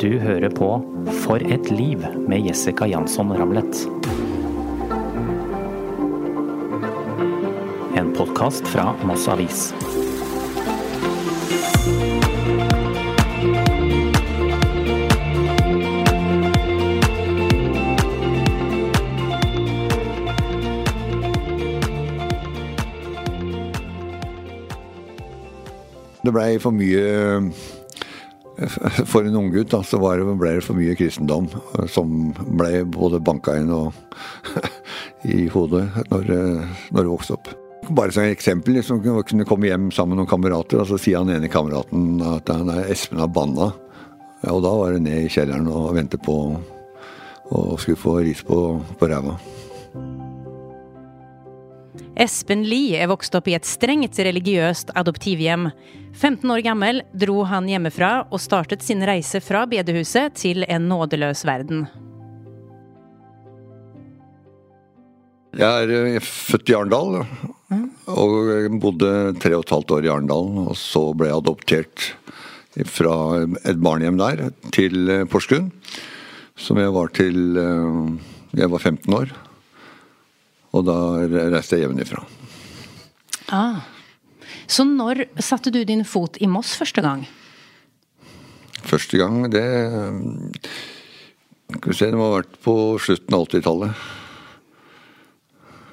Du hører på For et liv med Jessica Jansson Ramlet. En podkast fra Moss Avis. Det blei for mye For en unggutt så det, ble det for mye kristendom som ble både banka inn og i hodet når, når det vokste opp. Bare som et eksempel, liksom, kunne komme hjem sammen med noen kamerater, og så sier han ene kameraten at han er Espen har banna. Ja, og da var det ned i kjelleren og vente på å skulle få ris på, på ræva. Espen Lie er vokst opp i et strengt religiøst adoptivhjem. 15 år gammel dro han hjemmefra og startet sin reise fra bedehuset til en nådeløs verden. Jeg er eh, født i Arendal og bodde tre og et halvt år i Arendal. Og så ble jeg adoptert fra et barnehjem der til eh, Porsgrunn, som jeg var til eh, jeg var 15 år. Og da reiste jeg hjemmefra. Ah. Så når satte du din fot i Moss første gang? Første gang, det Skal vi se, det må ha vært på slutten av 80-tallet.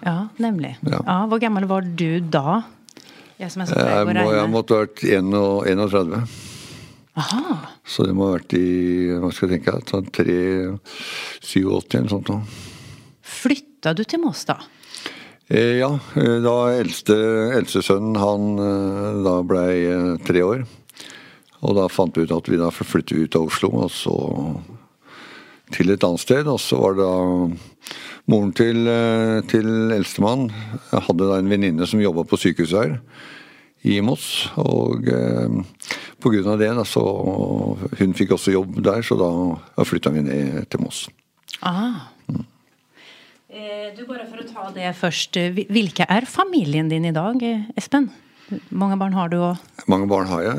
Ja, nemlig. Ja. Ja, hvor gammel var du da? Jeg som er så Jeg, må, jeg måtte ha vært 31. Aha. Så det må ha vært i hva skal jeg tenke, sånn 3-87 eller sånt noe. Flytta du til da? Eh, Ja, eh, da eldste, eldste sønnen han eh, da blei tre år. Og da fant vi ut at vi da flyttet ut av Oslo, og så til et annet sted. Og så var det da moren til, til eldstemann hadde da en venninne som jobba på sykehuset her i Moss. Og eh, av det, da, så Hun fikk også jobb der, så da flytta vi ned til Moss. Ah. Eh, Du, bare for å ta det først. eh, Hvilke er familien din i dag, eh, Espen? Mange barn har du, òg? Mange barn har jeg,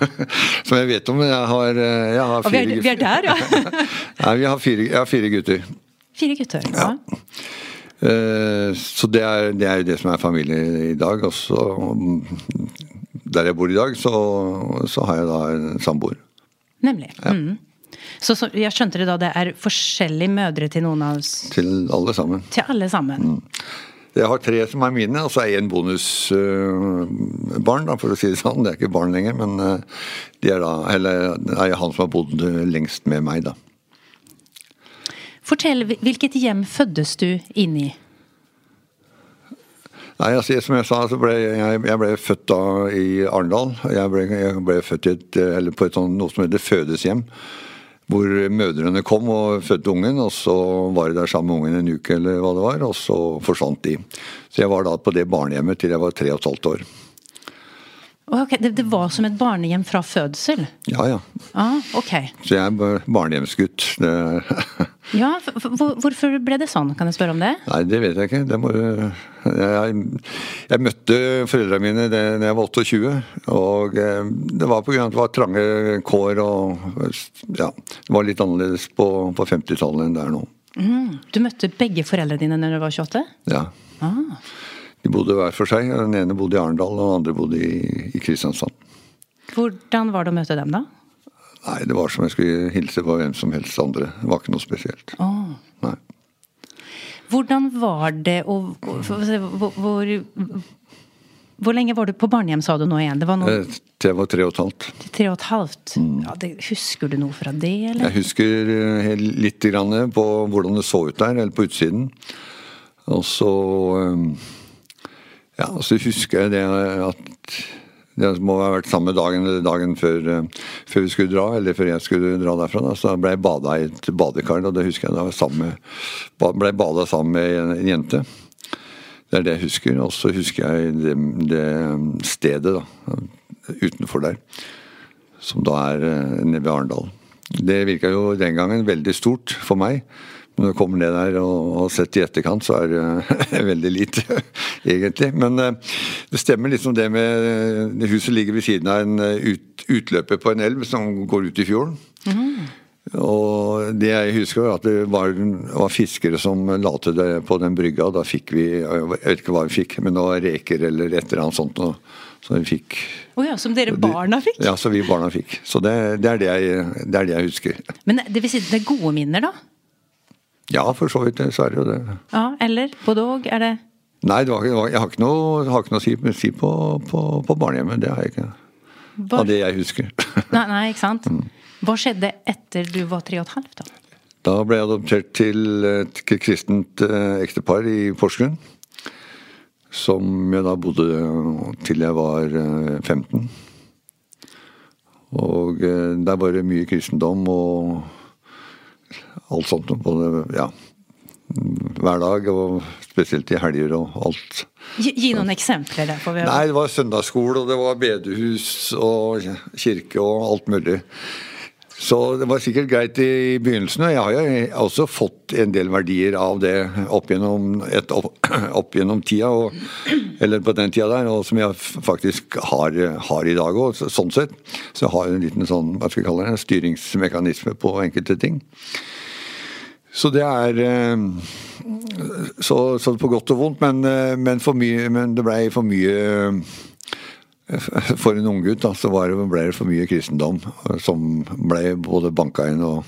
som jeg vet om. Jeg har, jeg har Og vi er, vi er der, ja! Nei, vi har fire, jeg har fire gutter. Fire gutter. Ja. ja. Så det er, det er det som er familie i dag. Og der jeg bor i dag, så, så har jeg da en samboer. Nemlig. Mm. Så, så jeg skjønte det da, det er forskjellige mødre til noen av oss Til alle sammen. Til alle sammen. Jeg har tre som er mine, og så er jeg en bonusbarn, da, for å si det sånn. Det er ikke barn lenger, men eh, de er da, eller, er han som har bodd lengst med meg, da. Fortell, hvilket hjem føddes du inn i? Nei, altså, Som jeg sa, så ble jeg, jeg ble født da i Arendal. Jeg jeg ble født et, eller på et sånt, noe som heter fødeshjem. Hvor mødrene kom og fødte ungen, og så var de der sammen med ungen en uke, eller hva det var, og så forsvant de. Så jeg var da på det barnehjemmet til jeg var tre og et halvt år. Å, ok, det, det var som et barnehjem fra fødsel? Ja ja. Ah, ok. Så jeg er barnehjemsgutt. Ja, hvorfor ble det sånn? Kan jeg spørre om det? nei, det vet jeg ikke. Det må, jeg, jeg møtte foreldrene mine da jeg var 28, og eh, det var pga. at det var trange kår og ja, det var litt annerledes på, på 50-tallet enn det er nå. Mm. Du møtte begge foreldrene dine når du var 28? Ja. Ah. De bodde hver for seg. Den ene bodde i Arendal, og den andre bodde i, i Kristiansand. Hvordan var det å møte dem, da? Nei, det var som jeg skulle hilse på hvem som helst andre. Det var ikke noe spesielt. Åh. Nei. Hvordan var det å hvor, hvor, hvor lenge var du på barnehjem, sa du nå igjen? Det var noe Det jeg var tre og et halvt. tre og et halvt? Ja, det, husker du noe fra det, eller? Jeg husker eh, litt grann på hvordan det så ut der, eller på utsiden. Og så eh, Ja, og så husker jeg det at det må ha vært samme dagen dagen før, eh, før vi skulle dra, eller før jeg skulle dra derfra. Da, så ble jeg bada i et badekar, og det husker jeg da sammen ble bada sammen med en, en jente. Det er det jeg husker. Og så husker jeg det, det stedet da, utenfor der som da er eh, nede ved Arendal. Det virka jo den gangen veldig stort for meg. Når du kommer ned der og har sett i etterkant, så er det veldig lite, egentlig. Men eh, det stemmer liksom det med det Huset ligger ved siden av en eh, ut, utløper på en elv som går ut i fjorden. Og det jeg husker, var at det var, var fiskere som la til det på den brygga. Da fikk vi Jeg vet ikke hva vi fikk, men det var reker eller et eller annet sånt. Så vi fikk Oh ja, som dere barna fikk? Ja, som vi barna fikk. Så det, det, er, det, jeg, det er det jeg husker. Men det vil si det er gode minner, da? Ja, for så vidt. Så er det jo det. Ja, eller? Både òg? Er det Nei, det var, jeg har ikke noe, har ikke noe å si, si på, på, på barnehjemmet. Det har jeg ikke. Hva- Av det jeg husker. Nei, nei, ikke sant? Hva skjedde etter du var tre og et halvt? da? Da ble jeg adoptert til et kristent eh, ektepar i Porsgrunn. Som jeg da bodde til jeg var eh, 15. Og eh, der var det mye kristendom og alt sånt. Både, ja, hver dag, og spesielt i helger og alt. Gi, gi noen eksempler der. får vi. Nei, det var søndagsskole, og det var bedehus og kirke og alt mulig. Så det var sikkert greit i begynnelsen, og jeg har jo også fått en del verdier av det opp gjennom, et, opp, opp gjennom tida, og, eller på den tida der, og som jeg faktisk har, har i dag òg. Sånn sett. Så jeg har en liten sånn, hva skal jeg kalle det, styringsmekanisme på enkelte ting. Så det er eh, så, så på godt og vondt, men, eh, men, mye, men det blei for mye For en unggutt så var det, ble det for mye kristendom eh, som ble både banka inn og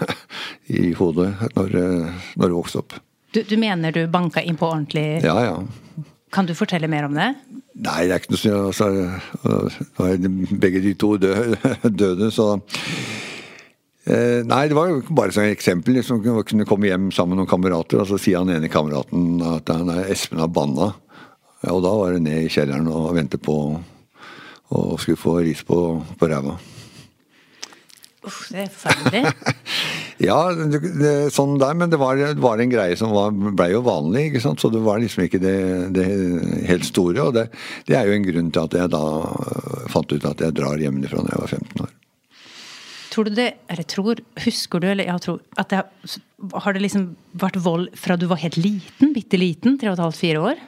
i hodet når, eh, når du vokste opp. Du, du mener du banka inn på ordentlig Ja, ja. Kan du fortelle mer om det? Nei, det er ikke noe sånn altså, er begge de to døde, så eh, Nei, det var jo bare et eksempel. Liksom, kunne komme hjem sammen med noen kamerater, og så sier han ene kameraten at han er Espen har banna. Ja, og da var det ned i kjelleren og vente på og skulle få ris på, på ræva. Uff, det er forferdelig. Ja, det, det, sånn der, men det var, det var en greie som blei ble jo vanlig, ikke sant. Så det var liksom ikke det, det helt store. Og det, det er jo en grunn til at jeg da øh, fant ut at jeg drar hjemmefra når jeg var 15 år. Tror du det Eller tror Husker du, eller jeg tror at det har, det liksom vært vold fra du var helt liten? Bitte liten? Tre og et halvt, fire år?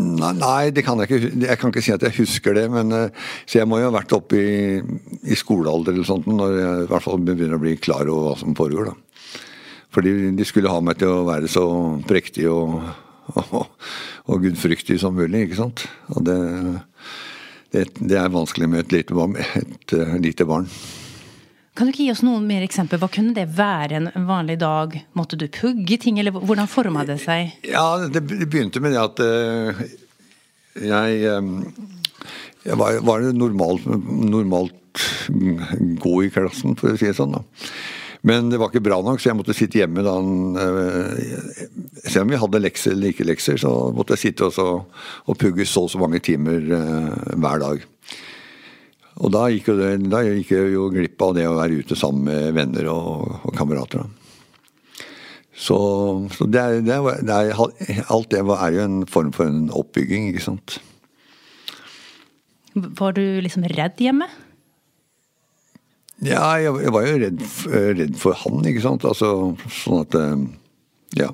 Nei, det kan jeg ikke. Jeg kan ikke si at jeg husker det. men øh, Så jeg må jo ha vært oppe i, i skolealder eller sånt når jeg i hvert fall begynner å bli klar over hva som foregår. da. Fordi de skulle ha meg til å være så prektig og, og, og gudfryktig som mulig, ikke sant. Og det, det, det er vanskelig med et lite barn. Et, et lite barn. Kan du ikke gi oss noen mer eksempler? Hva kunne det være en vanlig dag? Måtte du pugge ting, eller hvordan forma det seg? Ja, det, begynte med det at eh, jeg, eh, jeg var, var normalt, normalt god i klassen, for å si det sånn. da. Men det var ikke bra nok, så jeg måtte sitte hjemme da han øh, Selv om vi hadde lekser eller ikke lekser, så måtte jeg sitte og, og pugge så og så mange timer øh, hver dag. Og da gikk, jo det, da gikk jeg jo glipp av det å være ute sammen med venner og, og kamerater. Så, så det er, det er, det er, alt det er jo en form for en oppbygging, ikke sant. Var du liksom redd hjemme? Ja, jeg, jeg var jo redd, redd for han, ikke sant. Altså sånn at eh, Ja.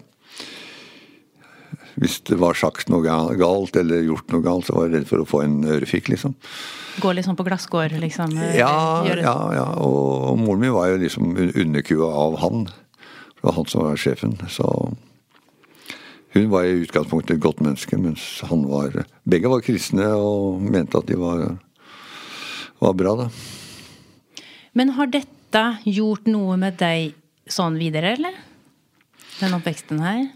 Hvis det var sagt noe galt eller gjort noe galt, så var jeg redd for å få en ørefik, liksom. Gå sånn på glasskår, liksom? Ja, ja, ja. Og moren min var jo liksom un- underkua av han. Det var han som var sjefen. Så hun var i utgangspunktet et godt menneske, mens han var Begge var kristne og mente at de var, var bra, da. Men har dette gjort noe med deg sånn videre, eller? Den oppveksten her?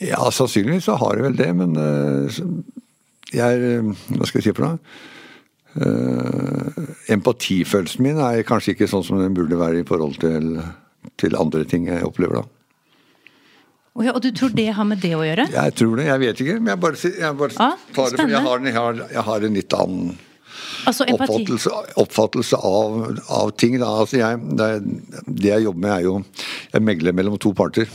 Ja, sannsynligvis så har det vel det, men eh, jeg er eh, Hva skal jeg si for noe? Eh, empatifølelsen min er kanskje ikke sånn som den burde være i forhold til, til andre ting jeg opplever, da. Oh ja, og du tror det har med det å gjøre? Jeg tror det. Jeg vet ikke. Men jeg bare, jeg bare ah, tar det for jeg har, jeg, har, jeg har en litt annen Altså oppfattelse, oppfattelse av, av ting. Da. Altså jeg, det, det jeg jobber med, er jo Jeg megler mellom to parter.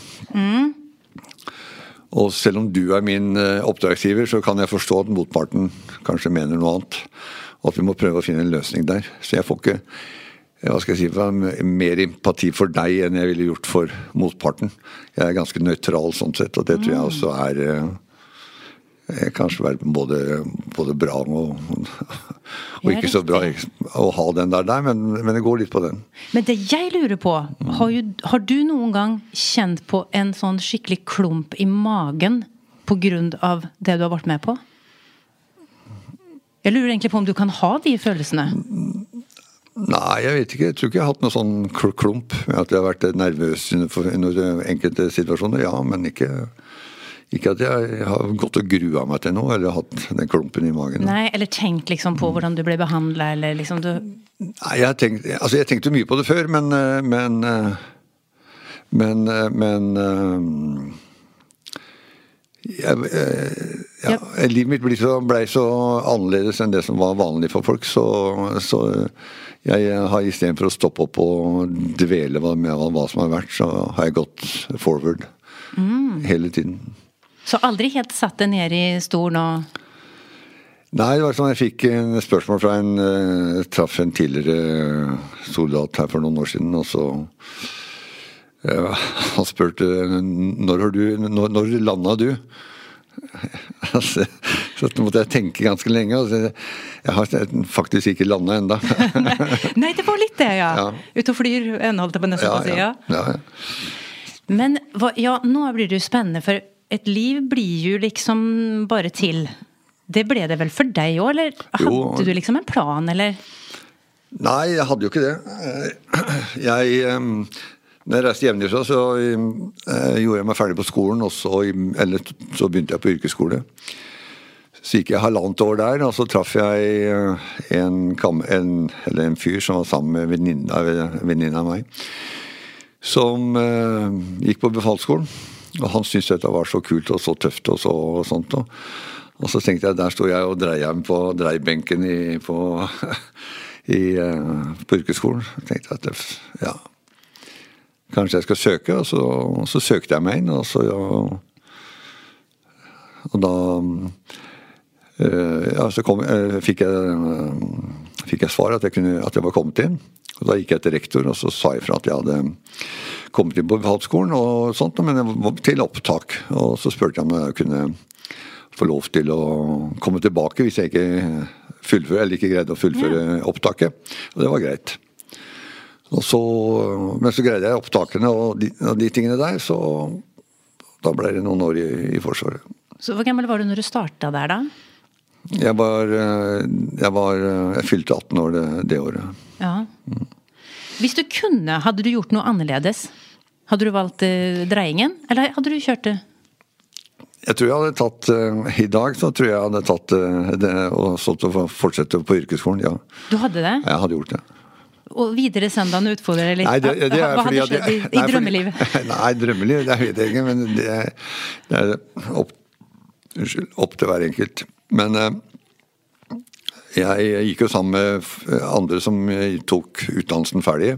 Og selv om du er min eh, oppdragsgiver, så kan jeg forstå at motparten kanskje mener noe annet. Og at vi må prøve å finne en løsning der. Så jeg får ikke eh, hva skal jeg si, mer empati for deg enn jeg ville gjort for motparten. Jeg er ganske nøytral sånn sett, og det tror jeg også er eh, kanskje være både, både bra og, og ikke så bra å ha den der, der men, men det går litt på den. Men det jeg lurer på, har, jo, har du noen gang kjent på en sånn skikkelig klump i magen av det du har vært med på? Jeg lurer egentlig på om du kan ha de følelsene. Nei, jeg vet ikke. Jeg tror ikke jeg har hatt noen sånn klump at jeg har vært nervøs i under enkelte situasjoner. Ja, men ikke, ikke at jeg har gått og grua meg til noe, eller hatt den klumpen i magen. Nei, eller tenkt liksom på hvordan du ble behandla, eller liksom du Nei, jeg, tenkt, altså jeg tenkte mye på det før, men eh, Men, eh, men, eh, men jeg, eh, ja, Livet mitt ble så, ble så annerledes enn det som var vanlig for folk. Så, så jeg har istedenfor å stoppe opp og dvele med hva som har vært, så har jeg gått forward hele tiden. Så aldri helt satt deg ned i stolen og Nei, det var sånn jeg fikk en spørsmål fra en Jeg Traff en tidligere soldat her for noen år siden, og så ja, Han spurte når du Når, når landa du? Altså, så måtte jeg tenke ganske lenge. Og så, jeg har faktisk ikke landa ennå. Nei, det var litt det, ja. Ja. Ute og flyr, holdt jeg på nesten Ja, å si. ja, ja. Men hva, ja, nå blir det jo spennende, for et liv blir jo liksom bare til. Det ble det vel for deg òg, eller hadde Jo. du liksom en plan, eller? Nei, jeg hadde jo ikke det. Jeg når jeg reiste hjemmefra, så eh, gjorde jeg meg ferdig på skolen, og så, eller, så begynte jeg på yrkesskole. Så gikk jeg halvannet år der, og så traff jeg eh, en, en, eller en fyr som var sammen med venninna av meg, som uh, gikk på befalsskolen. Og han syntes dette var så kult og så tøft og så og sånt. Og, og så tenkte jeg, der sto jeg og dreia meg på dreibenken i, på, i, eh, på yrkesskolen. Jeg tenkte at det, ja, kanskje jeg skal søke, og så, og så søkte jeg meg inn. Og, så, ja, og da eh, ja, så kom, eh, fikk, jeg, fikk jeg svar at jeg, kunne, at jeg var kommet inn. Og Da gikk jeg til rektor og så sa jeg fra at jeg hadde kommet inn på befalsskolen, og sånt, men jeg var til opptak. Og så spurte jeg om jeg kunne få lov til å komme tilbake hvis jeg ikke fullføre, eller ikke greide å fullføre opptaket. Og det var greit. Så, men så greide jeg opptakene og de, og de tingene der, så da ble det noen år i, i Forsvaret. Så hvor gammel var du når du starta der, da? Jeg var, eh, jeg var eh, Jeg fylte 18 år det, det året. Ja. Hvis du kunne, hadde du gjort noe annerledes? Hadde du valgt eh, dreiingen, eller hadde du kjørt det? Jeg tror jeg hadde tatt eh, I dag så tror jeg jeg hadde tatt eh, det og stått og fortsette på yrkesskolen, ja. Du hadde det? Jeg hadde gjort det. Og videre søndagen utfordrer litt? Nei, det, det er Hva fordi hadde skjedd i, jeg- i nei, fordi- drømmelivet? Nei, drømmeliv, det vet jeg ikke, men det er, det er opp, unnskyld, opp til hver enkelt. Men jeg, gikk jo sammen med andre som eh, tok utdannelsen ferdig.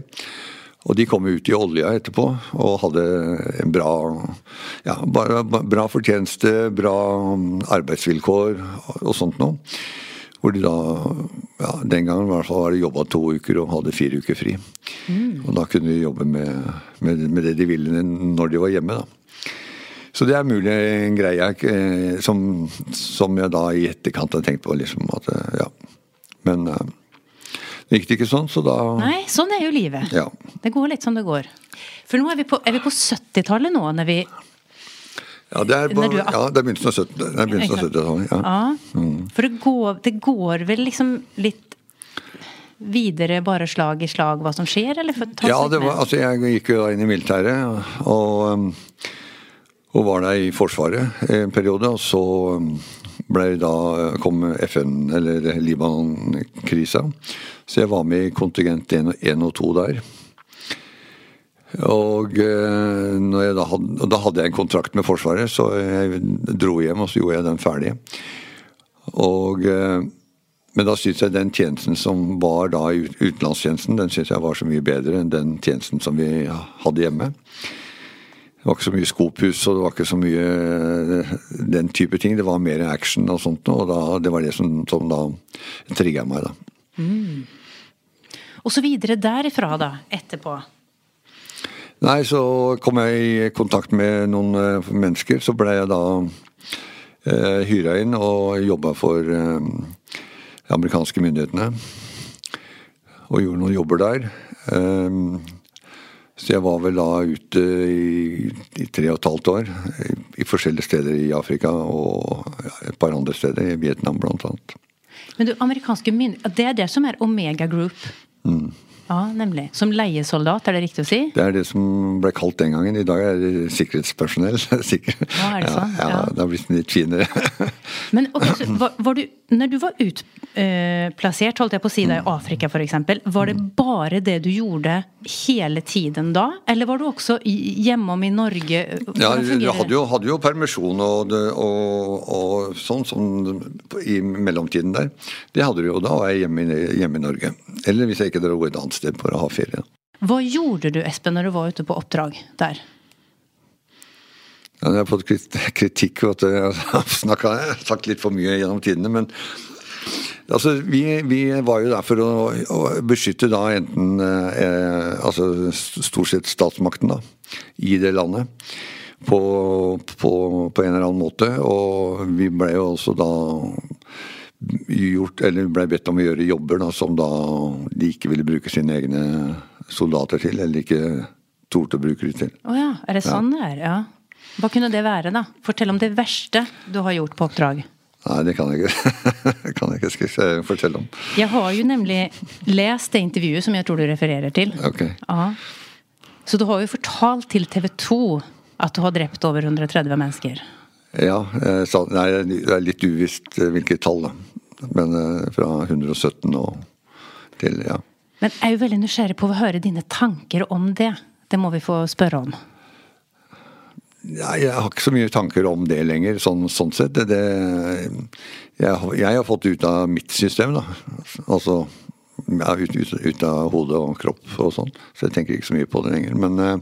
Og de kom ut i olja etterpå og hadde en bra, ja, bra fortjeneste, bra mm, arbeidsvilkår og sånt noe. Hvor de da ja, Den gangen i hvert fall var det jobba to uker og hadde fire uker fri. Og da kunne de jobbe med, med, med det de ville når de var hjemme. da. Så det er mulig en greie eh, som, som jeg da i etterkant har tenkt på. liksom at, eh, ja. Men eh, det gikk det ikke sånn, så da Nei, sånn er jo livet. Ja. Det går litt som det går. For nå er vi på, på 70-tallet nå, når vi Ja, det er, på, er ja, det er begynnelsen av 70 det er begynnelsen av 70-tallet. Ja. Ja. For det går, det går vel liksom litt videre, bare slag i slag, hva som skjer, eller? Ja, det var, altså jeg gikk jo da inn i militæret og, um, og var der i Forsvaret en periode. Og så um, da, kom FN, eller Libanon-krisa. Så jeg var med i kontingent 1 og 2 der. Og, jeg da, hadde, da hadde jeg en kontrakt med Forsvaret, så jeg dro hjem og så gjorde jeg den ferdig. Og, eh, men da syntes jeg den tjenesten som var da i utenlandstjenesten, den syntes jeg var så mye bedre enn den tjenesten som vi hadde hjemme. Det var ikke så mye skopus og det var ikke så mye eh, den type ting. Det var mer action og sånt, og da, det var det som, som da trigga meg. da. Og så videre derifra, da, etterpå. Nei, så kom jeg i kontakt med noen eh, mennesker. Så ble jeg da eh, hyra inn og jobba for eh, amerikanske myndighetene. Og gjorde noen jobber der. Eh, så jeg var vel da ute i, i tre og et halvt år. I, I, forskjellige steder i Afrika og et par andre steder. I Vietnam blant annet. Men du, amerikanske myndigheter, det er det som er Omega Group? Mm. Ja, nemlig. Som leiesoldat, er det riktig å si? Det er det som ble kalt den gangen. I dag er det sikkerhetspersonell. Sikker. Ja, er det sånn? Ja, ja, det har blitt litt finere. Men okay, var, var, du, når du var utplassert, eh, holdt jeg på å si deg, i Afrika f.eks., var det bare det du gjorde hele tiden da? Eller var du også hjemom i Norge? Ja, jeg hadde jo, hadde jo permisjon og, og, og, sånn, sånn i mellomtiden der. Det hadde du jo da, var jeg hjemme, hjemme i Norge. Eller hvis jeg ikke dro et annet sted for å ha ferie. Hva gjorde du, Espen, når du var ute på oppdrag der? Ja, jeg har fått kritikk for at jeg har snakket, sagt litt for mye gjennom tidene. Men altså, vi, vi var jo der for å, å beskytte da enten eh, altså stort sett statsmakten da, i det landet. På, på, på, en eller annen måte. Og vi ble jo også da gjort, eller ble bedt om å gjøre jobber da, som da de ikke ville bruke sine egne soldater til, eller ikke torde å bruke dem til. Å oh ja, er det sånn det er? Ja. Hva kunne det være, da? Fortell om det verste du har gjort på oppdrag. Nei, det kan jeg ikke, kan jeg ikke fortelle om. Jeg har jo nemlig lest det intervjuet som jeg tror du refererer til. Ok. Ja. Så du har jo fortalt til TV 2 at du har drept over 130 mennesker. Ja. Nei, det er litt uvisst eh, hvilket tall, da. Men eh, fra 117 og til, ja. Men jeg er jo veldig nysgjerrig på å høre dine tanker om det. Det må vi få spørre om. Nei, jeg har ikke så mye tanker om det lenger, sånn, sånn sett. Det, det, jeg, jeg, har fått ut av mitt system, da. Altså ja, ut, ut, ut, av hodet og kropp og sånn. Så jeg tenker ikke så mye på det lenger. Men eh,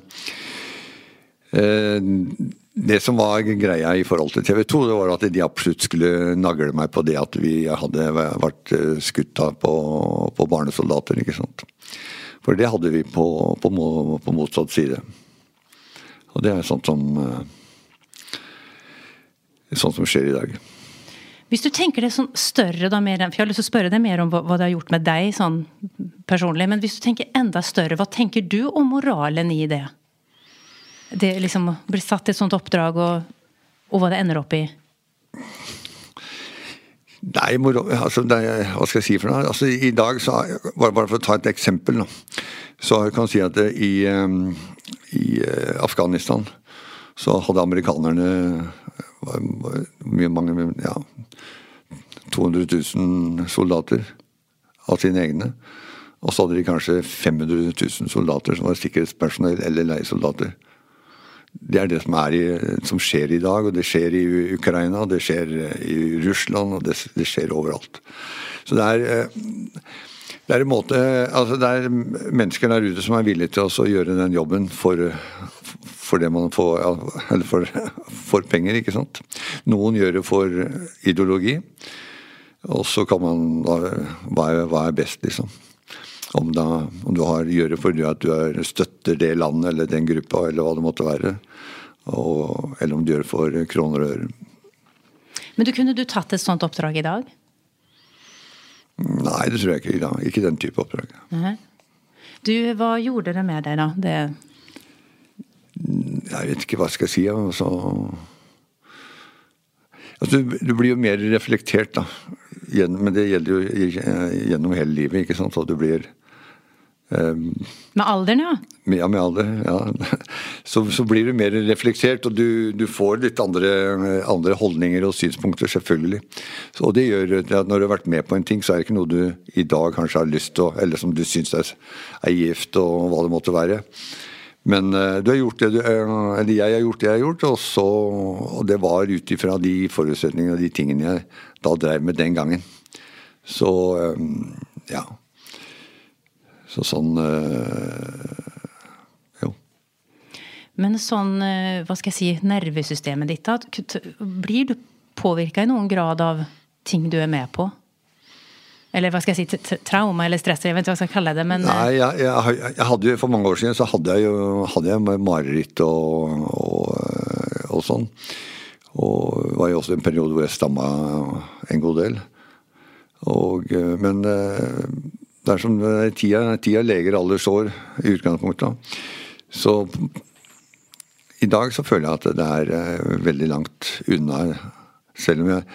eh det som var greia i forhold til TV 2, det var at de absolutt skulle nagle meg på det at vi hadde vært eh, skutt av på, på, barnesoldater. ikke sant? For det hadde vi på, på, på, motsatt side. Og det er sånt som eh, Sånt som skjer i dag. Hvis du tenker det sånn større, da, mer, for jeg har lyst til å spørre deg mer om hva, hva det har gjort med deg sånn personlig, men hvis du tenker enda større, hva tenker du om moralen i det? Det liksom blir satt i et sånt oppdrag, og, og hva det ender opp i? Nei, altså, det, hva skal jeg si for noe? Altså, I dag, så, bare, bare for å ta et eksempel, så kan jeg si at i, i eh, Afghanistan så hadde amerikanerne mye, mange, ja, 200 000 soldater av sine egne. Og så hadde de kanskje 500 000 soldater som var sikkerhetspersonell eller leiesoldater. Det er det som, er i, som, skjer i dag, og det skjer i Ukraina, det skjer i Russland, og det, det skjer overalt. Så det er, eh, det er måte altså Det er mennesker der ute som er villige til å gjøre den jobben for, for det man får Eller for, for, penger, ikke sant. Noen gjør det for ideologi. Og så kan man da Hva er, hva er best, liksom? Om, da, om, du har, å gjøre fordi at du er, støtter det landet eller den gruppa, eller hva det måtte være. Og, eller om du gjør det for kroner og øre. Men du, kunne du tatt et sånt oppdrag i dag? Nei, det tror jeg ikke i dag. Ikke den type oppdrag. Nei. Du, hva gjorde det med deg, da? Det... Jeg vet ikke hva jeg skal si. Altså, altså du, du, blir jo mer reflektert, da. Men det gjelder jo gjennom hele livet. ikke sant? Så du blir um, Med alderen, ja? Ja, med alder. ja. Så, så blir du mer reflektert, og du, du får litt andre, andre, holdninger og synspunkter, selvfølgelig. Så, og det gjør at når du har vært med på en ting, så er det ikke noe du i dag kanskje har lyst til, eller som du syns er, er gift, og hva det måtte være. Men uh, du har gjort det du, uh, eller jeg har gjort det jeg har gjort, og, så, og det var ut ifra de forutsetningene og de tingene jeg da drev med den gangen. Så um, ja. Så sånn Jo. Men sånn, hva skal jeg si, nervesystemet ditt, da? Blir du påvirka i noen grad av ting du er med på? Eller hva skal jeg si, trauma eller stress, jeg vet ikke hva jeg skal kalle det. men... Nei, jeg, jeg, jeg hadde jo, For mange år siden så hadde jeg jo mareritt og, og, og sånn. Og det var jo også en periode hvor jeg stamma en god del. Og, eh, men eh, det er som tida, tida leger alle sår i utgangspunktet. Så i dag så føler jeg at det er eh, veldig langt unna. Selv om jeg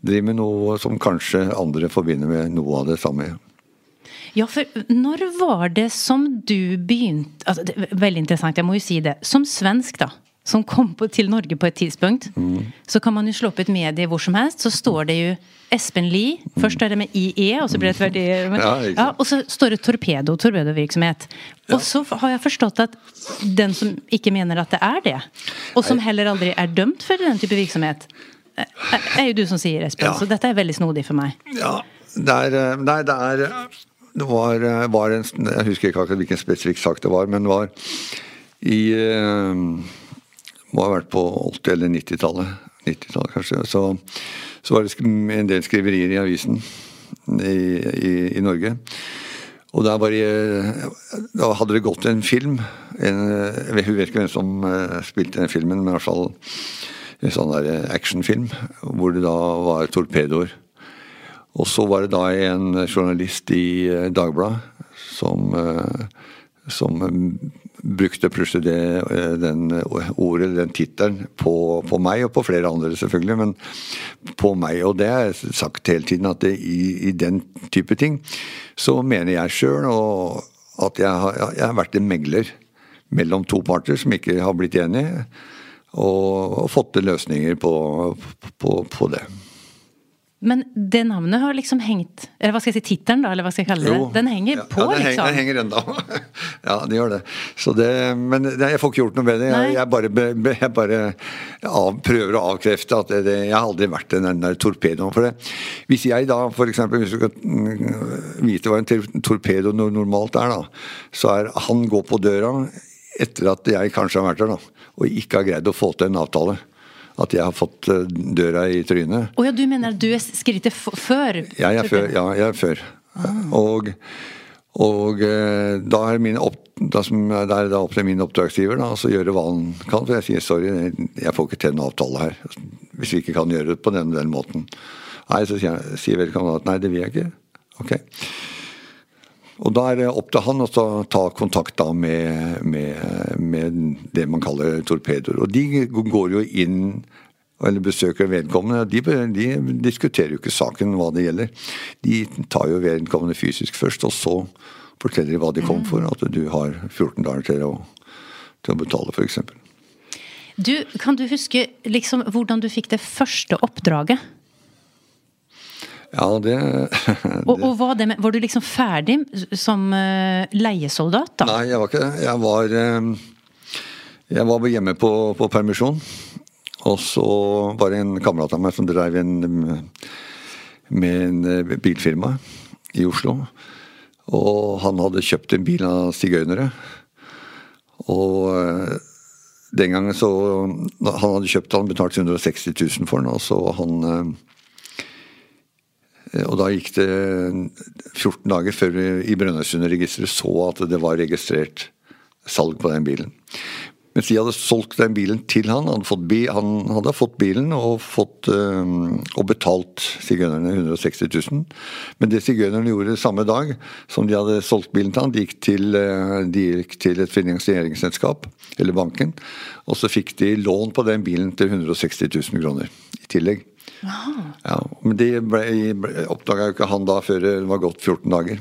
driver med noe som kanskje andre forbinder med noe av det samme. Ja, for når var det som du begynte altså, det er Veldig interessant, jeg må jo si det. Som svensk, da som kom på, til Norge på et tidspunkt, mm. så kan man jo slå opp et medie hvor som helst, så står det jo Espen Lie. Mm. Først er det med IE, og så blir det veldig ja, ja, Og så står det Torpedo, torpedovirksomhet. Ja. Og så har jeg forstått at den som ikke mener at det er det, og som heller aldri er dømt for den type virksomhet, er jo du som sier, Espen. Så dette er veldig snodig for meg. Ja, det er eh, Nei, det er det var, eh, var en Jeg husker ikke akkurat hvilken spesifikk sak det var, men det var i eh, må ha vært på 80- eller 90-tallet. 90-tallet kanskje. Så, så, var det en del skriverier i avisen i, i, i Norge. Og da, det, da, hadde det gått en film en, Jeg vet ikke hvem som spilte den filmen, men i hvert fall en sånn der eh, actionfilm hvor det da var torpedoer. Og så var det da en journalist i uh, Dagbladet som, uh, som brukte plutselig det, eh, den ordet, den tittelen, på, på, meg og på flere andre, selvfølgelig. Men på meg. Og det har jeg sagt hele tiden, at det, i, i, den type ting så mener jeg sjøl at jeg har, jeg har, vært en megler mellom to parter som ikke har blitt enige, og, og fått til løsninger på, på, på det. Men det navnet har liksom hengt Eller hva skal jeg si, tittelen, da? Eller hva skal jeg kalle det? Jo, den henger ja, på, ja, den liksom. den henger ennå. ja, det gjør det. det men det, jeg får ikke gjort noe med det. Jeg, jeg bare, jeg bare av, prøver å avkrefte at det, jeg har aldri vært den der torpedoen. For det. Hvis jeg da f.eks. Hvis du skal mm, vite hva en torpedo normalt er, da, så er han går på døra etter at jeg kanskje har vært der, da, og ikke har greid å få til en avtale at jeg har fått eh, døra i trynet. Oh, ja, du mener at du er skrittet før? Ja, jeg er før. Ja, jeg er før. Ah. Og, og eh, da er, min opp, da det er da opp til min oppdragsgiver å gjøre hva han kan. For jeg sier sorry, jeg får ikke til en avtale her. Hvis vi ikke kan gjøre det på den, den måten. Nei, så sier, sier vedkommende at nei, det vil jeg ikke. Ok. Og da er det opp til han å ta kontakt da med, med, med, det man kaller torpedoer. Og de går jo inn eller besøker vedkommende. De, de, diskuterer jo ikke saken, hva det gjelder. De tar jo vedkommende fysisk først, og så forteller de hva de kom for. At du har 14 dager til å, til å betale, f.eks. Du, kan du huske liksom hvordan du fikk det første oppdraget? Ja, det, det. Og, og var, det med, var, du liksom ferdig som uh, leiesoldat, da? Nei, jeg var ikke det. Jeg var, uh, jeg var hjemme på, på, permisjon. Og så var det en kamerat av meg som drev en, med en uh, bilfirma i Oslo. Og han hadde kjøpt en bil av sigøynere. Og den gangen så Han hadde kjøpt han betalte 160 000 for den, og så han Eh, og da gikk det 14 dager før vi i Brønnøysundregisteret så at det var registrert salg på den bilen. Mens de hadde solgt den bilen til han. Han hadde fått, bilen og, fått, øh, og betalt sigøynerne 160 000. Men det sigøynerne gjorde samme dag som de hadde solgt bilen til han, de gikk til, øh, de gikk til et finansieringsselskap, eller banken, og så fikk de lån på den bilen til 160 000 kroner i tillegg. Ja, men det oppdaga jo ikke han da før det var gått 14 dager.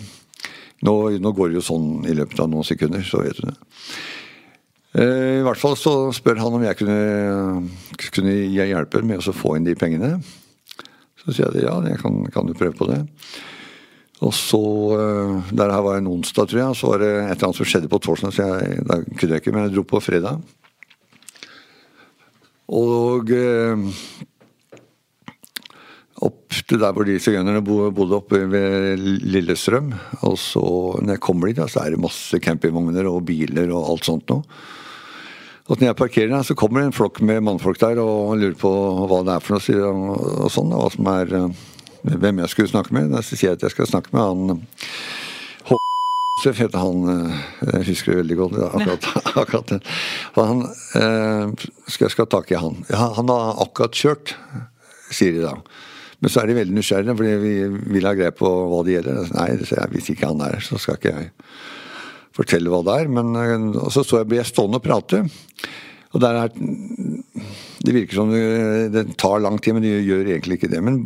Nå, nå, går det jo sånn i løpet av noen sekunder, så vet du det. Eh, I hvert fall så spør han om jeg kunne, kunne hjelpe med å få inn de pengene. Så sier jeg ja, jeg kan, kan du prøve på det. Og så, eh, Der her var en onsdag, tror jeg, så var det et eller annet som skjedde på torsdag, så jeg, da kunne jeg ikke, men jeg dro på fredag. Og eh, opp til der hvor de sigøynerne bodde oppe ved Lillestrøm. Og så når jeg kommer dit, så er det masse campingvogner og biler og alt sånt noe. Og når jeg parkerer der, så kommer det en flokk med mannfolk der og lurer på hva det er for noe. og sånn, hva som er, eh, Hvem jeg skulle snakke med. Så sier jeg at jeg skal snakke med han Josef heter han eh, Jeg husker det veldig godt. akkurat, akkurat. Han, eh, skal jeg skal ha tak i han. Ja, han har akkurat kjørt, sier de da. Men så er de veldig nysgjerrige, fordi vi vil ha greie på hva det gjelder. Nei, hvis ikke han er her, så skal ikke jeg fortelle hva det er. Men eh, og så, så jeg, ble jeg stående og prate. Og der er Det virker som det tar lang tid, men det gjør egentlig ikke det. Men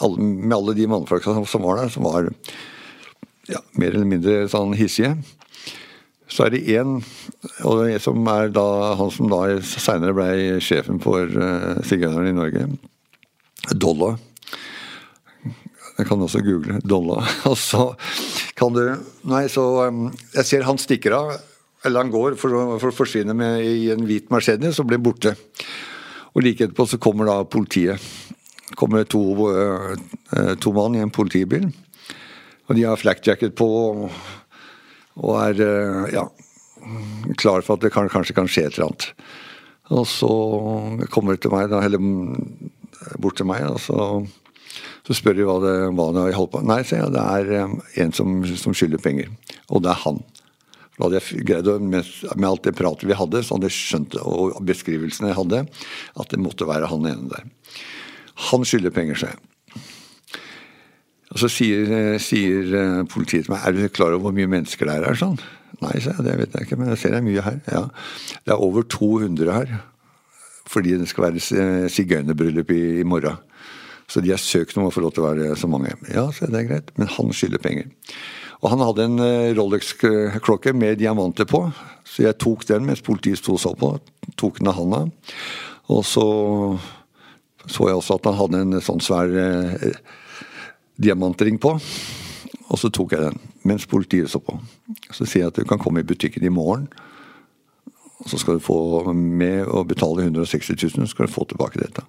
alle, med alle de mannfolka som var der, som var ja, mer eller mindre sånn hissige. Så er det én, som er da han som da seinere ble sjefen for uh, i Norge, Dolla. Jeg kan også google Dolla. Og så kan du Nei, så um, Jeg ser han stikker av, eller han går for, for å forsvinne med, i en hvit Mercedes og blir borte. Og like etterpå så kommer da politiet. kommer to, uh, to mann i en politibil. Og de har flakjacket på og er eh, ja, klar for at det kan, kanskje kan skje et eller annet. Og så kommer det til meg, da, eller bort til meg, og så, så spør de hva det, hva det har holdt på Nei, sier jeg, det er eh, en som, som skylder penger. Og det er han. Da hadde jeg greid å, med, med, alt det pratet vi hadde, så hadde jeg skjønt, det, og beskrivelsene jeg hadde, at det måtte være han ene der. Han skylder penger, sa jeg. Og så sier, eh, sier, eh, politiet til meg er du klar over hvor mye mennesker det er her? sånn? Nei, sa jeg, det vet jeg ikke, men jeg ser det er mye her. Ja, Det er over 200 her. Fordi det skal være sigøynerbryllup i, i morgen. Så de har søkt om å få lov til å være så mange. Ja, så det er greit, men han skylder penger. Og han hadde en eh, Rolex-klokke med diamanter på, så jeg tok den mens politiet sto og så på. Tok den av handa. Og så så jeg også at han hadde en sånn svær diamantring på. Og så tok jeg den mens politiet så på. Så sier jeg at du kan komme i butikken i morgen. Og så skal du få med å betale 160 000, så skal du få tilbake dette.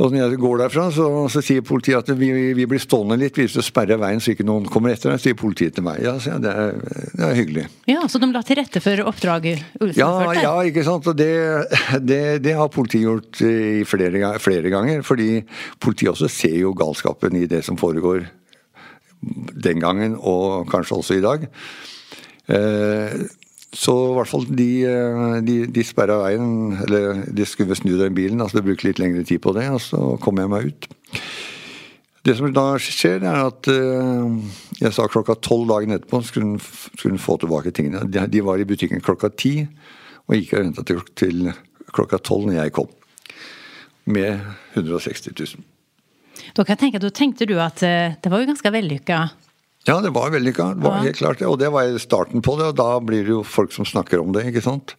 Og når jeg går derfra, så, så sier politiet at vi, vi, blir stående litt hvis du sperrer veien så ikke noen kommer etter deg. sier politiet til meg. Ja, så det, er, det er hyggelig. Ja, Så de la til rette for oppdraget ja, ja, ikke sant. Og det, det, det har politiet gjort flere, flere, ganger. Fordi politiet også ser jo galskapen i det som foregår den gangen, og kanskje også i dag. Eh, så i hvert fall de, eh, de, de sperra veien, eller de skulle snu den bilen. altså Det brukte litt lengre tid på det, og så kom jeg meg ut. Det som da skjer, er at uh, jeg sa klokka tolv dagen etterpå skulle hun få tilbake tingene. De, de, var i butikken klokka ti, og gikk og venta til, til klokka tolv når jeg kom. Med 160 000. Da kan jeg tenke, da tenkte du at uh, det var jo ganske vellykka ja, det var vellykka. Det var helt klart det. Og det var starten på det, og da blir det jo folk som snakker om det, ikke sant.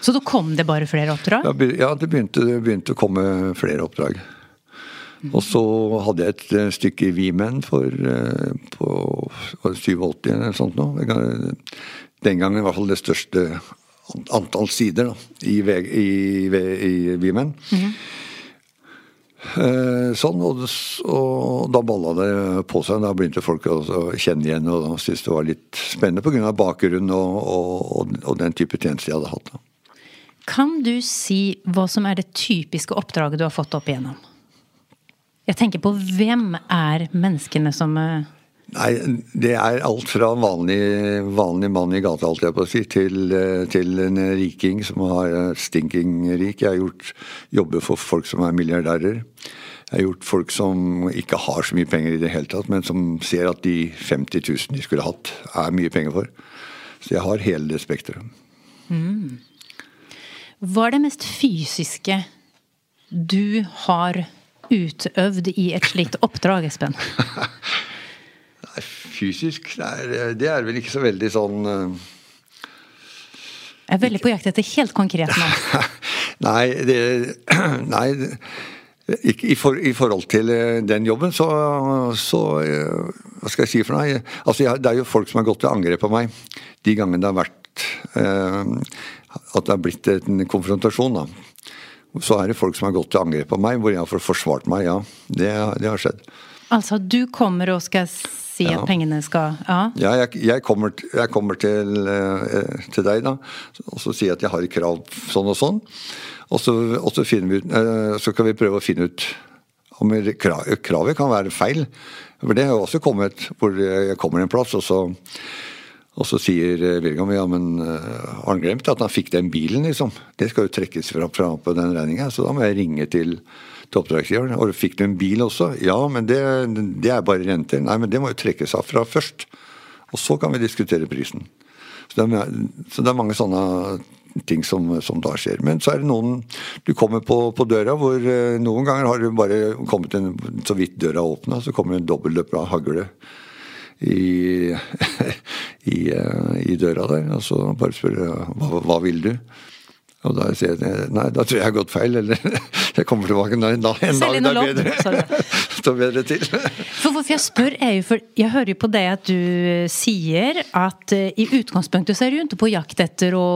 Så da kom det bare flere oppdrag? Ja, det begynte, det begynte å komme flere oppdrag. Og så hadde jeg et eh, stykke i Vimen for eh, på 87 eller sånt noe. Den gangen i hvert fall det største antall sider da, i, i, i, i Mm -hmm. Eh, sånn, og, og, da balla det på seg. Da begynte folk å kjenne igjen og syntes det var litt spennende pga. bakgrunnen og, og, og, den type tjeneste jeg hadde hatt. Kan du si hva som er det typiske oppdraget du har fått opp igjennom? Jeg tenker på hvem er menneskene som eh, Nei, det er alt fra en vanlig, vanlig mann i gata, alt jeg på å si, til, eh, til, en riking som har stinking rik. Jeg har gjort jobber for folk som er milliardærer. Jeg har gjort folk som ikke har så mye penger i det hele tatt, men som ser at de 50 000 de skulle hatt, er mye penger for. Så jeg har hele det spekteret. Mm. Hva er det mest fysiske du har utøvd i et slikt oppdrag, Espen? fysisk, det er, det er, vel ikke så veldig sånn uh, Jeg er veldig på jakt etter helt konkret nå. nei, det, nei i, for, i, forhold til eh, den jobben, så, så Hva skal jeg si for noe? Altså, jeg, det er jo folk som har gått til angrep på meg de gangene det har vært uh, At det har blitt en konfrontasjon, da. Så er det folk som har gått til angrep på meg, hvor jeg har forsvart meg. Ja, det, det har skjedd. Altså, du kommer og skal si ja. at pengene skal Ja, ja jeg, jeg, kommer, jeg, kommer, til, eh, til deg, da, og så sier jeg at jeg har krav sånn og sånn. Og så, og så, vi ut, eh, så kan vi prøve å finne ut Om kravet kan være feil. For det har jo også kommet hvor jeg kommer en plass, og så, og så sier William ja, men har han glemt at han fikk den bilen, liksom? Det skal jo trekkes fra, fra på den regninga, så da må jeg ringe til, til oppdragsgiveren. Og fikk du en bil også? Ja, men det, det er bare renter. Nei, men det må jo trekkes av fra først. Og så kan vi diskutere prisen. Så det er, så det er mange sånne ting som, som, da skjer. Men så er det noen Du kommer på, på døra hvor eh, noen ganger har du bare kommet en, så vidt døra åpna, så kommer en dobbeltløper av hagle i, i, eh, i, døra der. Og så bare spør hva, hva vil du? Og da sier jeg nei, da tror jeg jeg har gått feil, eller jeg kommer tilbake en dag, en dag det er bedre. Står bedre til. For Hvorfor jeg spør, er jo for jeg hører jo på det at du sier at uh, i utgangspunktet så er du ikke på jakt etter å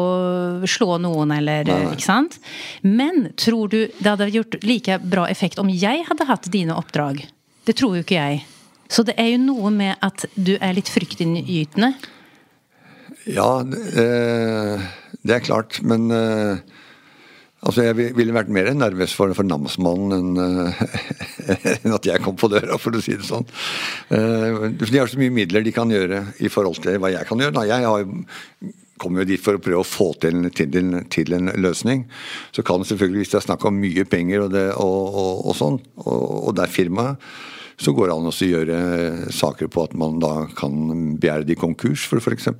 slå noen, eller nei, nei. ikke sant? Men tror du det hadde gjort like bra effekt om jeg hadde hatt dine oppdrag? Det tror jo ikke jeg. Så det er jo noe med at du er litt fryktinngytende. Ja, eh, det er klart. Men uh, altså jeg ville vært mer nervøs for, for namsmannen enn uh, enn at jeg kom på døra, for å si det sånn. Uh, de har så mye midler de kan gjøre i forhold til hva jeg kan gjøre. Nei, Jeg har kommer jo dit for å prøve å få til, til, til, en løsning. Så kan det selvfølgelig, hvis det er snakk om mye penger og, det, og, og, og sånn, og, det er firmaet, så går det an å gjøre saker på at man da kan begjære de konkurs, for f.eks.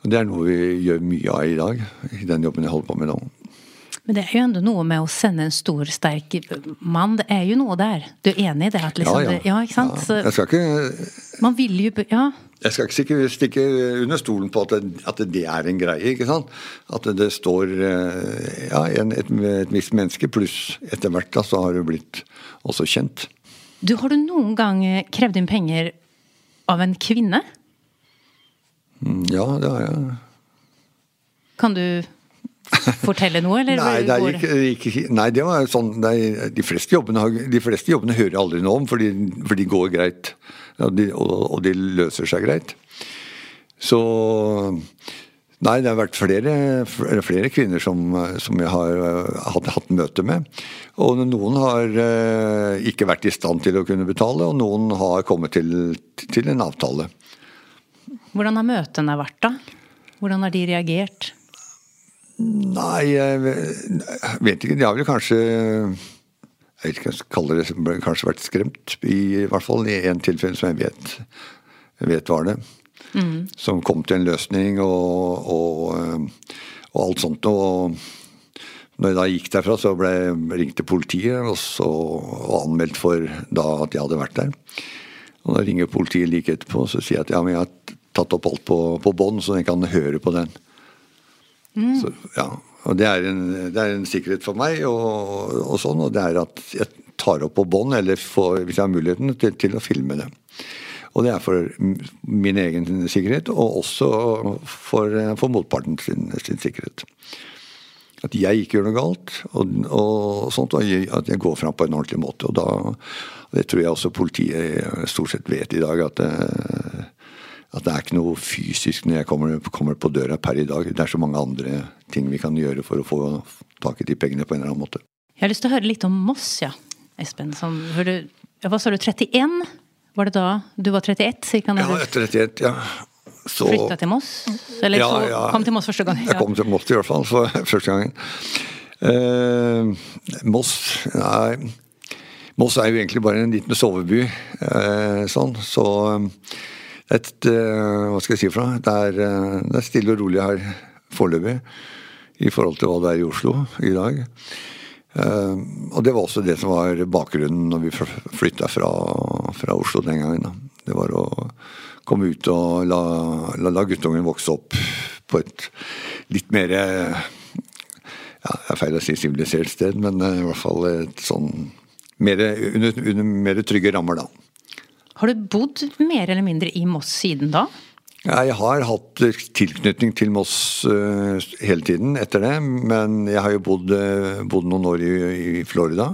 Og Det er noe vi gjør mye av i dag, i den jobben jeg holder på med nå. Men det er jo enda noe med å sende en stor, sterk mann. Det er jo noe der. Du er enig i det? Liksom ja, ja. Ja, ikke sant? Ja. Jeg skal ikke Man vil jo Ja. Jeg skal ikke stikke under stolen på at det, at det er en greie. ikke sant? At det står ja, en, et, et visst menneske, pluss etter hvert da, så har det blitt også kjent. Du, Har du noen gang krevd inn penger av en kvinne? Mm, ja, det har jeg. Kan du fortelle noe, eller? nei, det gikk, gikk, nei, det var sånn nei, de, fleste jobbene, de, fleste jobbene, hører jeg aldri noe om, for de, for de går greit. Ja, de, og, og, de løser seg greit. Så Nei, det har vært flere, flere kvinner som, som, jeg har hatt, hatt møte med. Og noen har uh, ikke vært i stand til å kunne betale, og noen har kommet til, til en avtale. Hvordan har møtene vært, da? Hvordan har de reagert? Nei, jeg vet ikke. De har vel kanskje Jeg vet ikke hva jeg skal kalle det, kanskje vært skremt. I, hvert fall i én tilfelle som jeg vet, jeg vet var det. Mm. Som kom til en løsning og, og, og alt sånt. Og når jeg da gikk derfra, så ble jeg ringt til politiet og, så, og anmeldt for da at jeg hadde vært der. Og da ringer politiet like etterpå og så sier jeg at ja, men jeg har tatt opp alt på, på bånd, så den kan høre på den. Mm. Så, ja, og det er, en, det er, en, sikkerhet for meg, og, og, sånn, og det er at jeg tar opp på bånd, eller får, hvis jeg har muligheten til, til, å filme det. Og det er for min egen sikkerhet, og også for, for motparten sin, sin, sikkerhet. At jeg ikke gjør noe galt, og, og sånt, og at jeg går fram på en ordentlig måte. og da, Det tror jeg også politiet stort sett vet i dag, at det, at det er ikke noe fysisk når jeg kommer, kommer, på døra per i dag. Det er så mange andre ting vi kan gjøre for å få tak i de pengene på en eller annen måte. Jeg har lyst til å høre litt om Moss, ja. Espen. Som, du, hva sa du, 31? Var det da du var 31? Cirka, ja, 31, ja. Så, Flytta til Moss? Eller ja, ja. kom til Moss første gang? Ja. Jeg kom til Moss i hvert fall, for første gangen. Eh, Moss Nei. Moss er jo egentlig bare en liten soveby. Eh, sånn, så et eh, Hva skal jeg si for noe? Det er, eh, det er stille og rolig her foreløpig i forhold til hva det er i Oslo i dag. Uh, og det var også det som var bakgrunnen når vi flytta fra, fra, Oslo den gangen. Da. Det var å komme ut og la, la, la guttungen vokse opp på et litt mer ja, Det er feil å si sivilisert sted, men i hvert fall et sånn mer, under, under mer trygge rammer, da. Har du bodd mer eller mindre i Moss siden da? Jeg har hatt tilknytning til Moss uh, hele tiden etter det. Men jeg har jo bodd, uh, bodd noen år i, i Florida.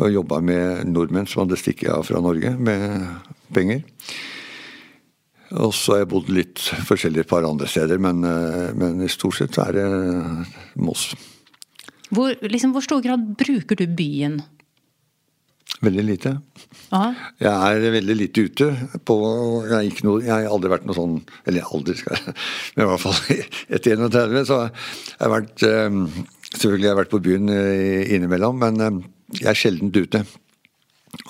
Og jobba med nordmenn som hadde stikket av fra Norge med penger. Og så har jeg bodd litt forskjellig et par andre steder, men, uh, men i stort sett er det Moss. Hvor, liksom, hvor stor grad bruker du byen? Veldig lite. Aha. Jeg er veldig lite ute. På, jeg, ikke noe, jeg har aldri vært noe sånn Eller aldri, skal jeg Men i hvert fall etter 31 så har jeg vært eh, Selvfølgelig har jeg vært på byen eh, innimellom, men eh, jeg er sjelden ute.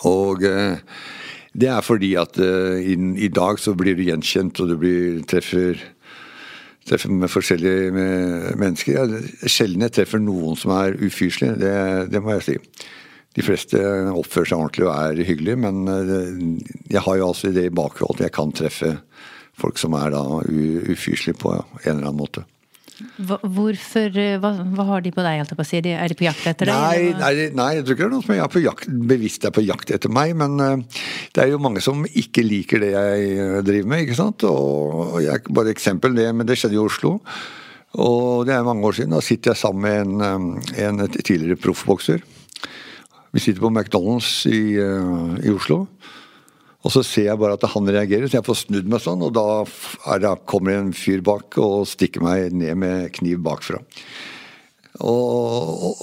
Og det er fordi at i, i dag så blir du gjenkjent, og du blir, treffer treffer med forskjellige mennesker. Jeg, sjelden jeg treffer noen som er ufyselige, det, det må jeg si. De fleste oppfører seg ordentlig og er hyggelige, men eh, jeg har jo altså det i bakhodet at jeg kan treffe folk som er da ufyselige på en eller annen måte. Hvorfor, eh, hva, hva, har de på deg? Er de på jakt etter deg? Nei, nei, nei, jeg tror ikke det er noe som er på jakt, bevisst er på jakt etter meg. Men uh, det er jo mange som ikke liker det jeg driver med. ikke sant? Og jeg, Bare eksempel, det, men det skjedde i Oslo. Og det er mange år siden. Da sitter jeg sammen med en, en tidligere proffbokser. Vi sitter på McDonald's i, uh, i, Oslo. Og så ser jeg bare at han reagerer, så jeg får snudd meg sånn. Og da det, kommer det en fyr bak og stikker meg ned med kniv bakfra. Og,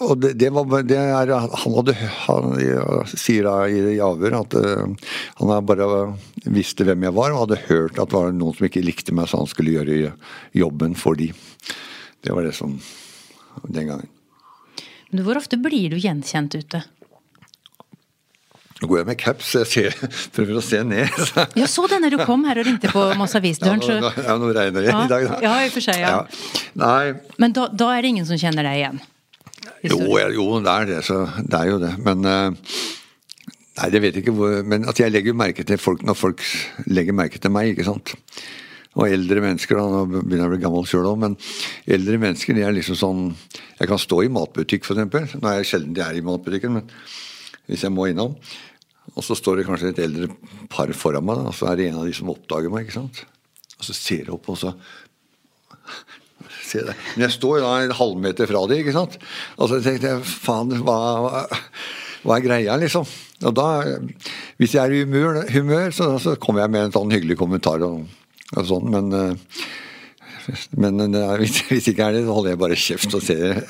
og, det, det, var det er, Han hadde han, sier da i avhør at uh, han bare visste hvem jeg var, og hadde hørt at det var noen som ikke likte meg, så han skulle gjøre jobben for de. Det var det som Den gangen. Men hvor ofte blir du gjenkjent ute? Nå går jeg med caps, jeg ser, prøver å se ned. Jeg så det når du kom her og ringte på Moss Avis-døren. Ja, nå, ja, nå regner det ja, i dag, da. Ja, i og for seg, ja. ja. Nei. Men da, da, er det ingen som kjenner deg igjen? Jo, jo, det er det. Så det er jo det. Men uh, Nei, det vet jeg ikke hvor Men at jeg legger merke til folk når folk legger merke til meg, ikke sant. Og eldre mennesker, da, nå begynner jeg å bli gammel sjøl òg, men eldre mennesker de er liksom sånn Jeg kan stå i matbutikk, f.eks. Nå er jeg sjelden de er i matbutikken, men hvis jeg må innom. Og så står det kanskje et eldre par foran meg, og så er det en av de som oppdager meg. ikke sant? Og så ser jeg opp, og så det. Men jeg står da en halvmeter fra dem, ikke sant. Og så tenkte jeg faen, hva, hva er greia, liksom? Og da, hvis jeg er i humør, humør så, så kommer jeg med en sånn hyggelig kommentar. og og sånn, men eh, men eh, hvis, hvis ikke er det, så holder jeg bare kjeft og ser,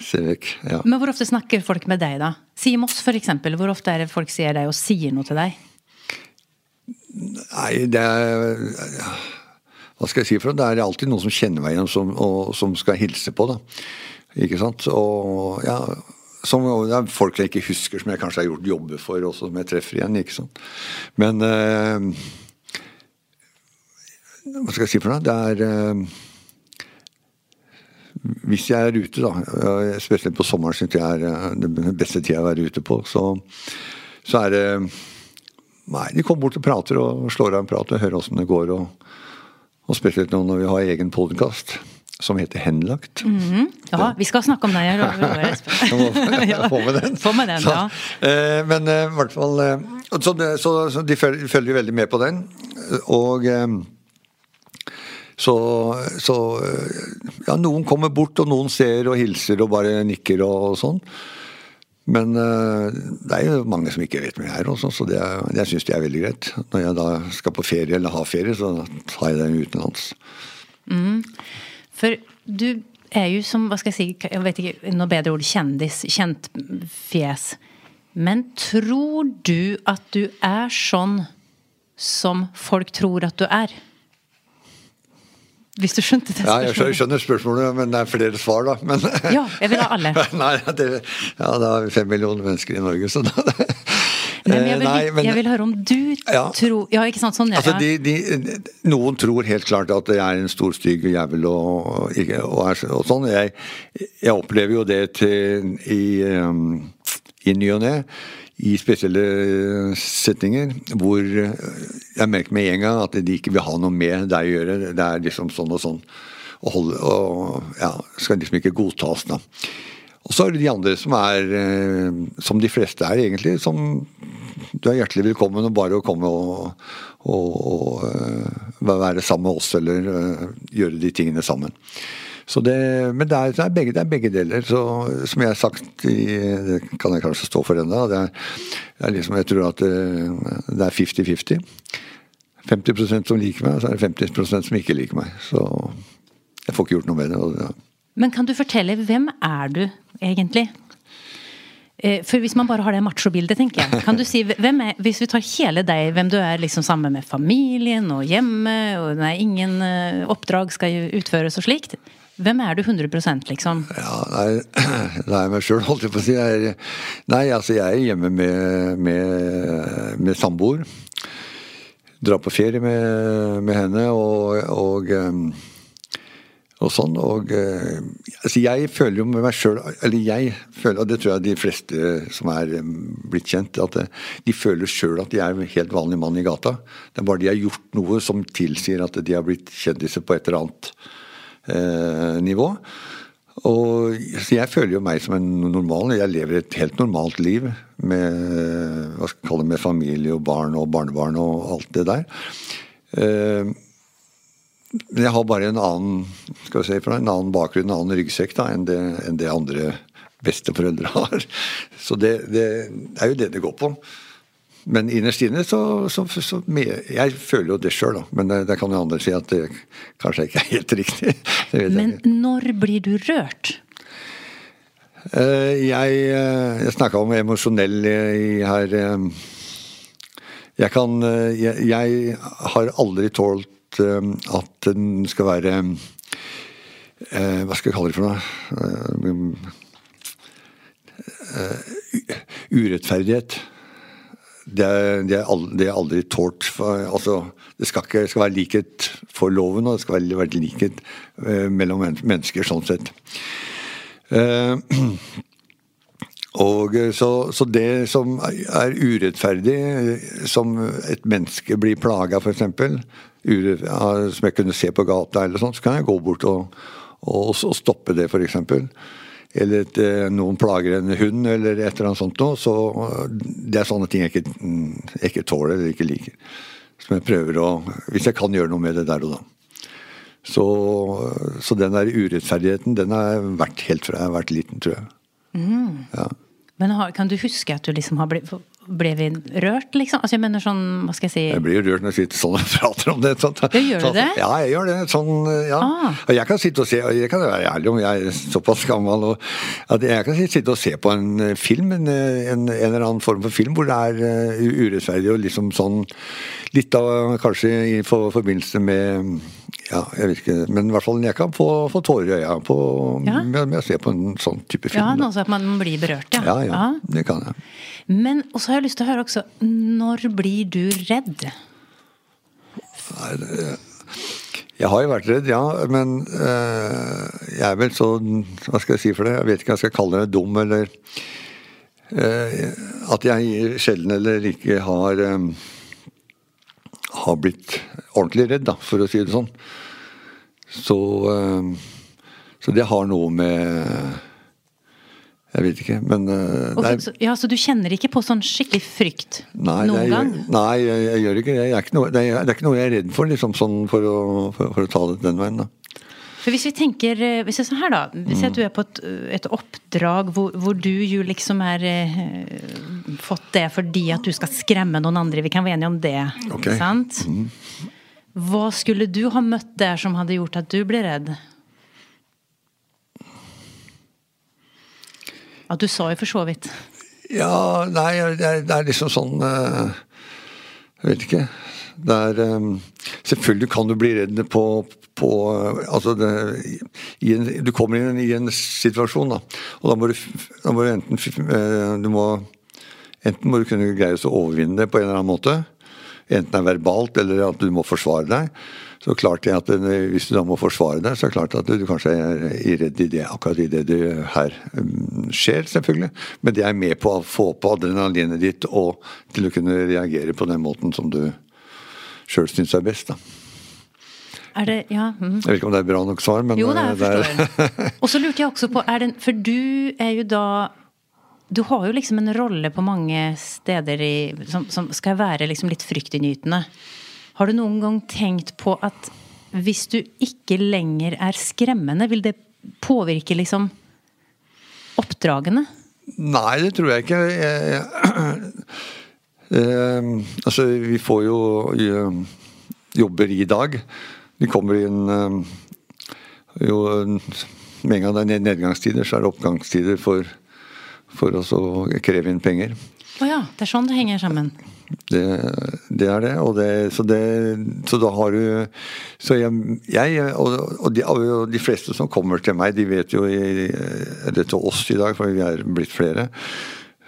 ser vekk. Ja. Men hvor ofte snakker folk med deg, da? Si Moss, f.eks. Hvor ofte er det folk sier deg og sier noe til deg? Nei, det er Hva skal jeg si for noe? Det er alltid noen som kjenner meg igjen, som, og som skal hilse på, da. Ikke sant? Og ja som, det er folk jeg ikke husker, som jeg kanskje har gjort jobber for, også, som jeg treffer igjen. ikke sant? Men øh, hva skal jeg si for noe? Det er eh, Hvis jeg er ute, da, spesielt på sommeren syns jeg er eh, den beste tida å være ute på, så, så er det Nei, de kommer bort og prater og slår av en prat og hører åssen det går. Og, og spesielt nå når vi har egen podkast som heter Henlagt. Mm -hmm. Ja, vi skal snakke om den. Jeg få med den. Få med den, ja. Så, eh, men i hvert fall så, så, så, de følger veldig med på den. Og så, så, ja, noen kommer bort, og noen ser og hilser og bare nikker og, sånn. Men uh, det er jo mange som ikke vet hvem jeg er, også, så det, jeg syns det er veldig greit. Når jeg da skal på ferie eller har ferie, så tar jeg den utenlands. Mm. For du er jo som, hva skal jeg si, jeg vet ikke noe bedre ord, kjendis, kjent fjes. Men tror du at du er sånn som folk tror at du er? Hvis du skjønte det spørsmålet? Ja, jeg skjønner spørsmålet, men det er flere svar, da. Men, ja, jeg vil ha alle. Nei, det, ja, har vi fem millioner mennesker i Norge, så da Nei, men jeg, vil, Nei, men, jeg vil høre om du ja, tror Ja, ikke sant? Sånn. Altså, de, de, noen tror helt klart at jeg er en stor, stygg jævel og, og, og, og sånn. Jeg, jeg, opplever jo det til, i, um, i ny og ne i spesielle setninger hvor jeg merker med en gang at de ikke vil ha noe med deg å gjøre. Det er liksom sånn og sånn. Og, holde, og ja, skal liksom ikke godtas, da. Og så er det de andre som er, eh, som de fleste er egentlig, som du er hjertelig velkommen og bare å komme og, og, og være sammen med oss eller gjøre de tingene sammen. Det, men det er, det, er begge, det er, begge, deler. Så, som jeg har sagt, i, det kan jeg kanskje stå for ennå, det, det, er liksom, jeg tror at det, det er 50-50. 50% som liker meg, og så er det 50% som ikke liker meg. Så jeg får ikke gjort noe med det. Men kan du fortelle, hvem er du egentlig? Eh, For hvis man bare har det machobildet, tenker jeg. Kan du si, er, Hvis vi tar hele deg, hvem du er liksom sammen med familien og hjemme, og nei, ingen eh, oppdrag skal utføres og slikt. Hvem er du 100 liksom? Ja, nei, er meg sjøl, holdt jeg på å si. Jeg nei, altså jeg er hjemme med, med, med samboer. Drar på ferie med, med henne og, og, um, og sånn. Og uh, altså jeg føler jo med meg sjøl Eller jeg føler, og det tror jeg de fleste som er um, blitt kjent, at uh, de føler sjøl at de er en helt vanlig mann i gata. Det er bare de har gjort noe som tilsier at de har blitt kjendiser på et eller annet nivå. Og Jeg føler jo meg som en normal. Jeg lever et helt normalt liv med, hva skal jeg kalle det, med familie og barn og barnebarn og alt det der. Eh, Men jeg har bare en annen skal si, en annen bakgrunn, en annen ryggsekk da, enn det, enn det andre besteforeldre har. Så det, det er jo det det går på. Men innerst inne så, så, så Jeg føler jo det sjøl, da. Men det, det kan jo andre si at det kanskje ikke er helt riktig. Men når blir du rørt? Eh, Jeg, eh, jeg snakka om emosjonell eh, i her Jeg kan jeg, jeg har aldri tålt at den skal være Hva skal jeg kalle det for noe? Urettferdighet. Det er, det er, aldri, det er aldri tålt. Altså, det skal, ikke, skal være likhet for loven, og det skal være, være likhet eh, mellom mennesker, sånn sett. Eh, og eh, så, så det som er urettferdig, eh, som et menneske blir plaga f.eks., som jeg kunne se på gata, eller sånt, så kan jeg gå bort og, og, og stoppe det, f.eks. Eller at eh, noen plager en hund, eller et eller annet sånt noe. Så eh, det er sånne ting jeg ikke, mm, jeg ikke tåler eller ikke liker. Som jeg prøver å Hvis jeg kan gjøre noe med det der og da. Så, så den der urettferdigheten, den har vært helt fra jeg har vært liten, tror jeg. Ja. Men har, kan du huske at du liksom har blitt ble vi rørt, liksom? Altså, jeg mener sånn, hva skal jeg si Jeg blir jo rørt når jeg sitter sånn og prater om det. Sånn, Ja, gjør du sånn- det? Ja, jeg gjør det. Sånn, ja. Ah. Og jeg kan sitte og se, og jeg kan være ærlig om jeg er såpass gammel, og, at jeg kan sitte og se på en eh, film, en, eh, en, en eller annen form for film, hvor det er eh, urettferdig og liksom sånn Litt av kanskje i for, forbindelse med Ja, jeg vet ikke, men i hvert fall jeg kan få, få tårer i øya på, Ja. med, å se på en sånn type film. Ja, noe altså at man blir berørt, ja. ja, ja, det kan jeg. Men også har jeg lyst til å høre også Når blir du redd? Jeg har jo vært redd, ja. Men eh, jeg er vel så Hva skal jeg si for det? Jeg vet ikke hva jeg skal kalle det. Dum eller eh, At jeg sjelden eller ikke har eh, Har blitt ordentlig redd, da, for å si det sånn. Så eh, Så det har noe med Jeg vet ikke, men eh, er- så, ja, så du kjenner ikke på sånn skikkelig frykt Nei, noen jeg, gang? nei jeg, jeg gjør ikke det. Jeg er ikke noe, det, er, ikke noe jeg er redd for, liksom, sånn, for, å, for, for å ta det den veien. da. For hvis vi tenker eh, Hvis jeg, sånn her, da. Hvis jeg, du er på et, et oppdrag hvor, hvor du jo liksom er Fått det fordi at du skal skremme noen andre. Vi kan være enige om det. Ok. Ikke sant? Hva skulle du ha møtt der som hadde gjort at du ble redd? At du sa jo for så vidt. Ja, nei, det er, det er liksom sånn eh, Jeg vet ikke. Det er eh, Selvfølgelig kan du bli redd på, på Altså, det, en, du kommer inn i en situasjon, da. Og da må du, da må du enten eh, Du må Enten må du kunne greie å overvinne det på en eller annen måte. Enten det er verbalt, eller at du må forsvare deg. Så klart det at eh, Hvis du da må forsvare deg, så er det klart at du kanskje er redd i det, akkurat i det du her mm, skjer, selvfølgelig. Men det er med på å få på adrenalinet ditt og til å kunne reagere på den måten som du sjøl syns er best. da. Er det Ja. Mm. Jeg vet ikke om det er bra nok svar, men Jo da, er jeg det er- forstår. Og så lurte jeg også på er det, For du er jo da Du har jo liksom en rolle på mange steder i, som, som skal være liksom litt fryktinngytende. Har du noen gang tenkt på at hvis du ikke lenger er skremmende, vil det påvirke liksom oppdragene? Nei, det tror jeg ikke. Jeg, jeg, eh, altså, vi får jo eh, jobber i dag. De kommer inn eh, jo Med en gang det er nedgangstider, så er det oppgangstider for, for å kreve inn penger. Å ja. Det er sånn det henger sammen. Det, det er det, og det, så det Så da har du Så jeg, jeg og, og, de, og, de, fleste som kommer til meg, de vet jo Eller til oss i dag, for vi er blitt flere,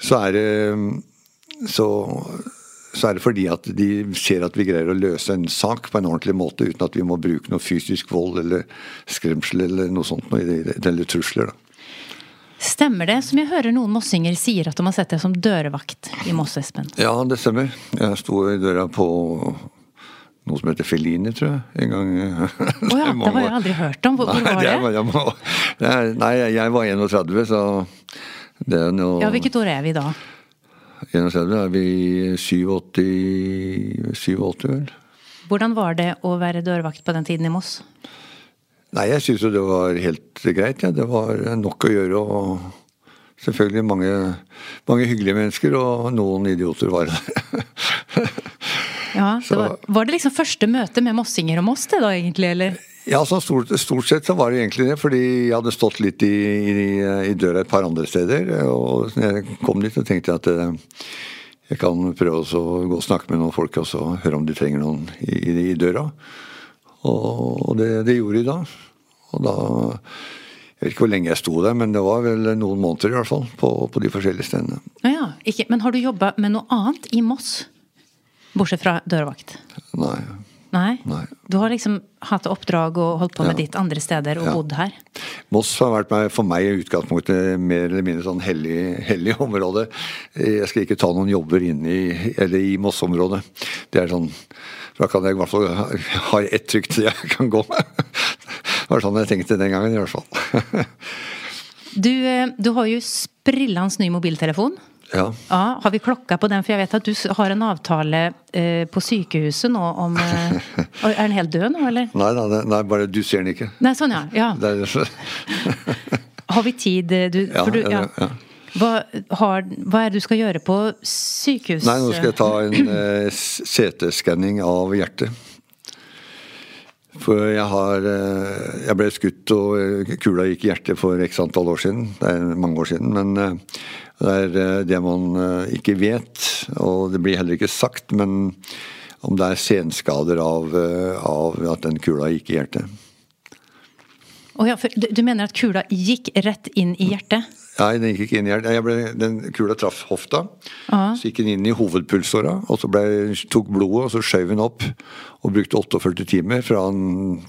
så er det så så er det fordi at de ser at vi greier å løse en sak på en ordentlig måte uten at vi må bruke noe fysisk vold eller skremsel eller noe sånt, eller trusler. da. Stemmer det, som jeg hører noen mossinger sier at de har sett deg som dørvakt i Moss, Espen? Ja, det stemmer. Jeg sto i døra på noe som heter Felini, tror jeg. En gang. Oh ja, det har jeg aldri hørt om. Hvor, nei, var det? det jeg må, nei, jeg var 31, så det er noe Ja, Hvilket år er vi da? 31 er vi 87, 87 vel. Hvordan var det å være dørvakt på den tiden i Moss? Nei, jeg syns jo det var helt greit. Ja. Det var nok å gjøre. og Selvfølgelig mange, mange hyggelige mennesker, og noen idioter var det. ja, det var, var, det liksom første møte med mossinger og Moss det da, egentlig? eller? Ja, så stort, stort, sett så var det egentlig det. Fordi jeg hadde stått litt i, i, i døra et par andre steder. Og når jeg kom dit, så tenkte jeg at eh, jeg kan prøve å gå og snakke med noen folk og høre om de trenger noen i, i døra. Og det, det, gjorde de da. Og da Jeg vet ikke hvor lenge jeg sto der, men det var vel noen måneder i hvert fall. På, på de forskjellige stedene. Ja, ikke, Men har du jobba med noe annet i Moss? Bortsett fra dørvakt? Nei. Nei. Nei. Du har liksom hatt oppdrag og holdt på med ja. ditt andre steder og ja. bodd her? Moss har vært meg, for meg i utgangspunktet mer eller mindre sånn hellig, hellig område. Jeg skal ikke ta noen jobber inn i, eller i Moss-området. Det er sånn Da kan jeg i hvert fall ha ett trygt jeg kan gå med. Det var sånn jeg tenkte den gangen, i hvert fall. Du, eh, du har jo sprillans ny mobiltelefon. Ja. ja. Har vi klokka på den? For jeg vet at du har en avtale eh, på sykehuset nå om eh, Er den helt død nå, eller? Nei, nei, nei, bare du ser den ikke. Nei, sånn, ja. ja. har vi tid, du? Ja, du, ja. ja. Hva, har, hva, er det du skal gjøre på sykehuset? Nei, nå skal jeg ta en eh, CT-skanning av hjertet. For jeg har eh, Jeg ble skutt, og kula gikk i hjertet for x antall år siden. Det er mange år siden. Men det er eh, det man eh, ikke vet, og det blir heller ikke sagt, men om det er senskader av, eh, av at den kula gikk i hjertet. Oh ja, du, du, mener at kula gikk rett inn i hjertet? Nei, den gikk ikke inn i hjertet. Den kula traff hofta. Aha. Så gikk den inn i hovedpulsåra, og så ble, tok blodet og så skjøv den opp. Og brukte 48 timer fra,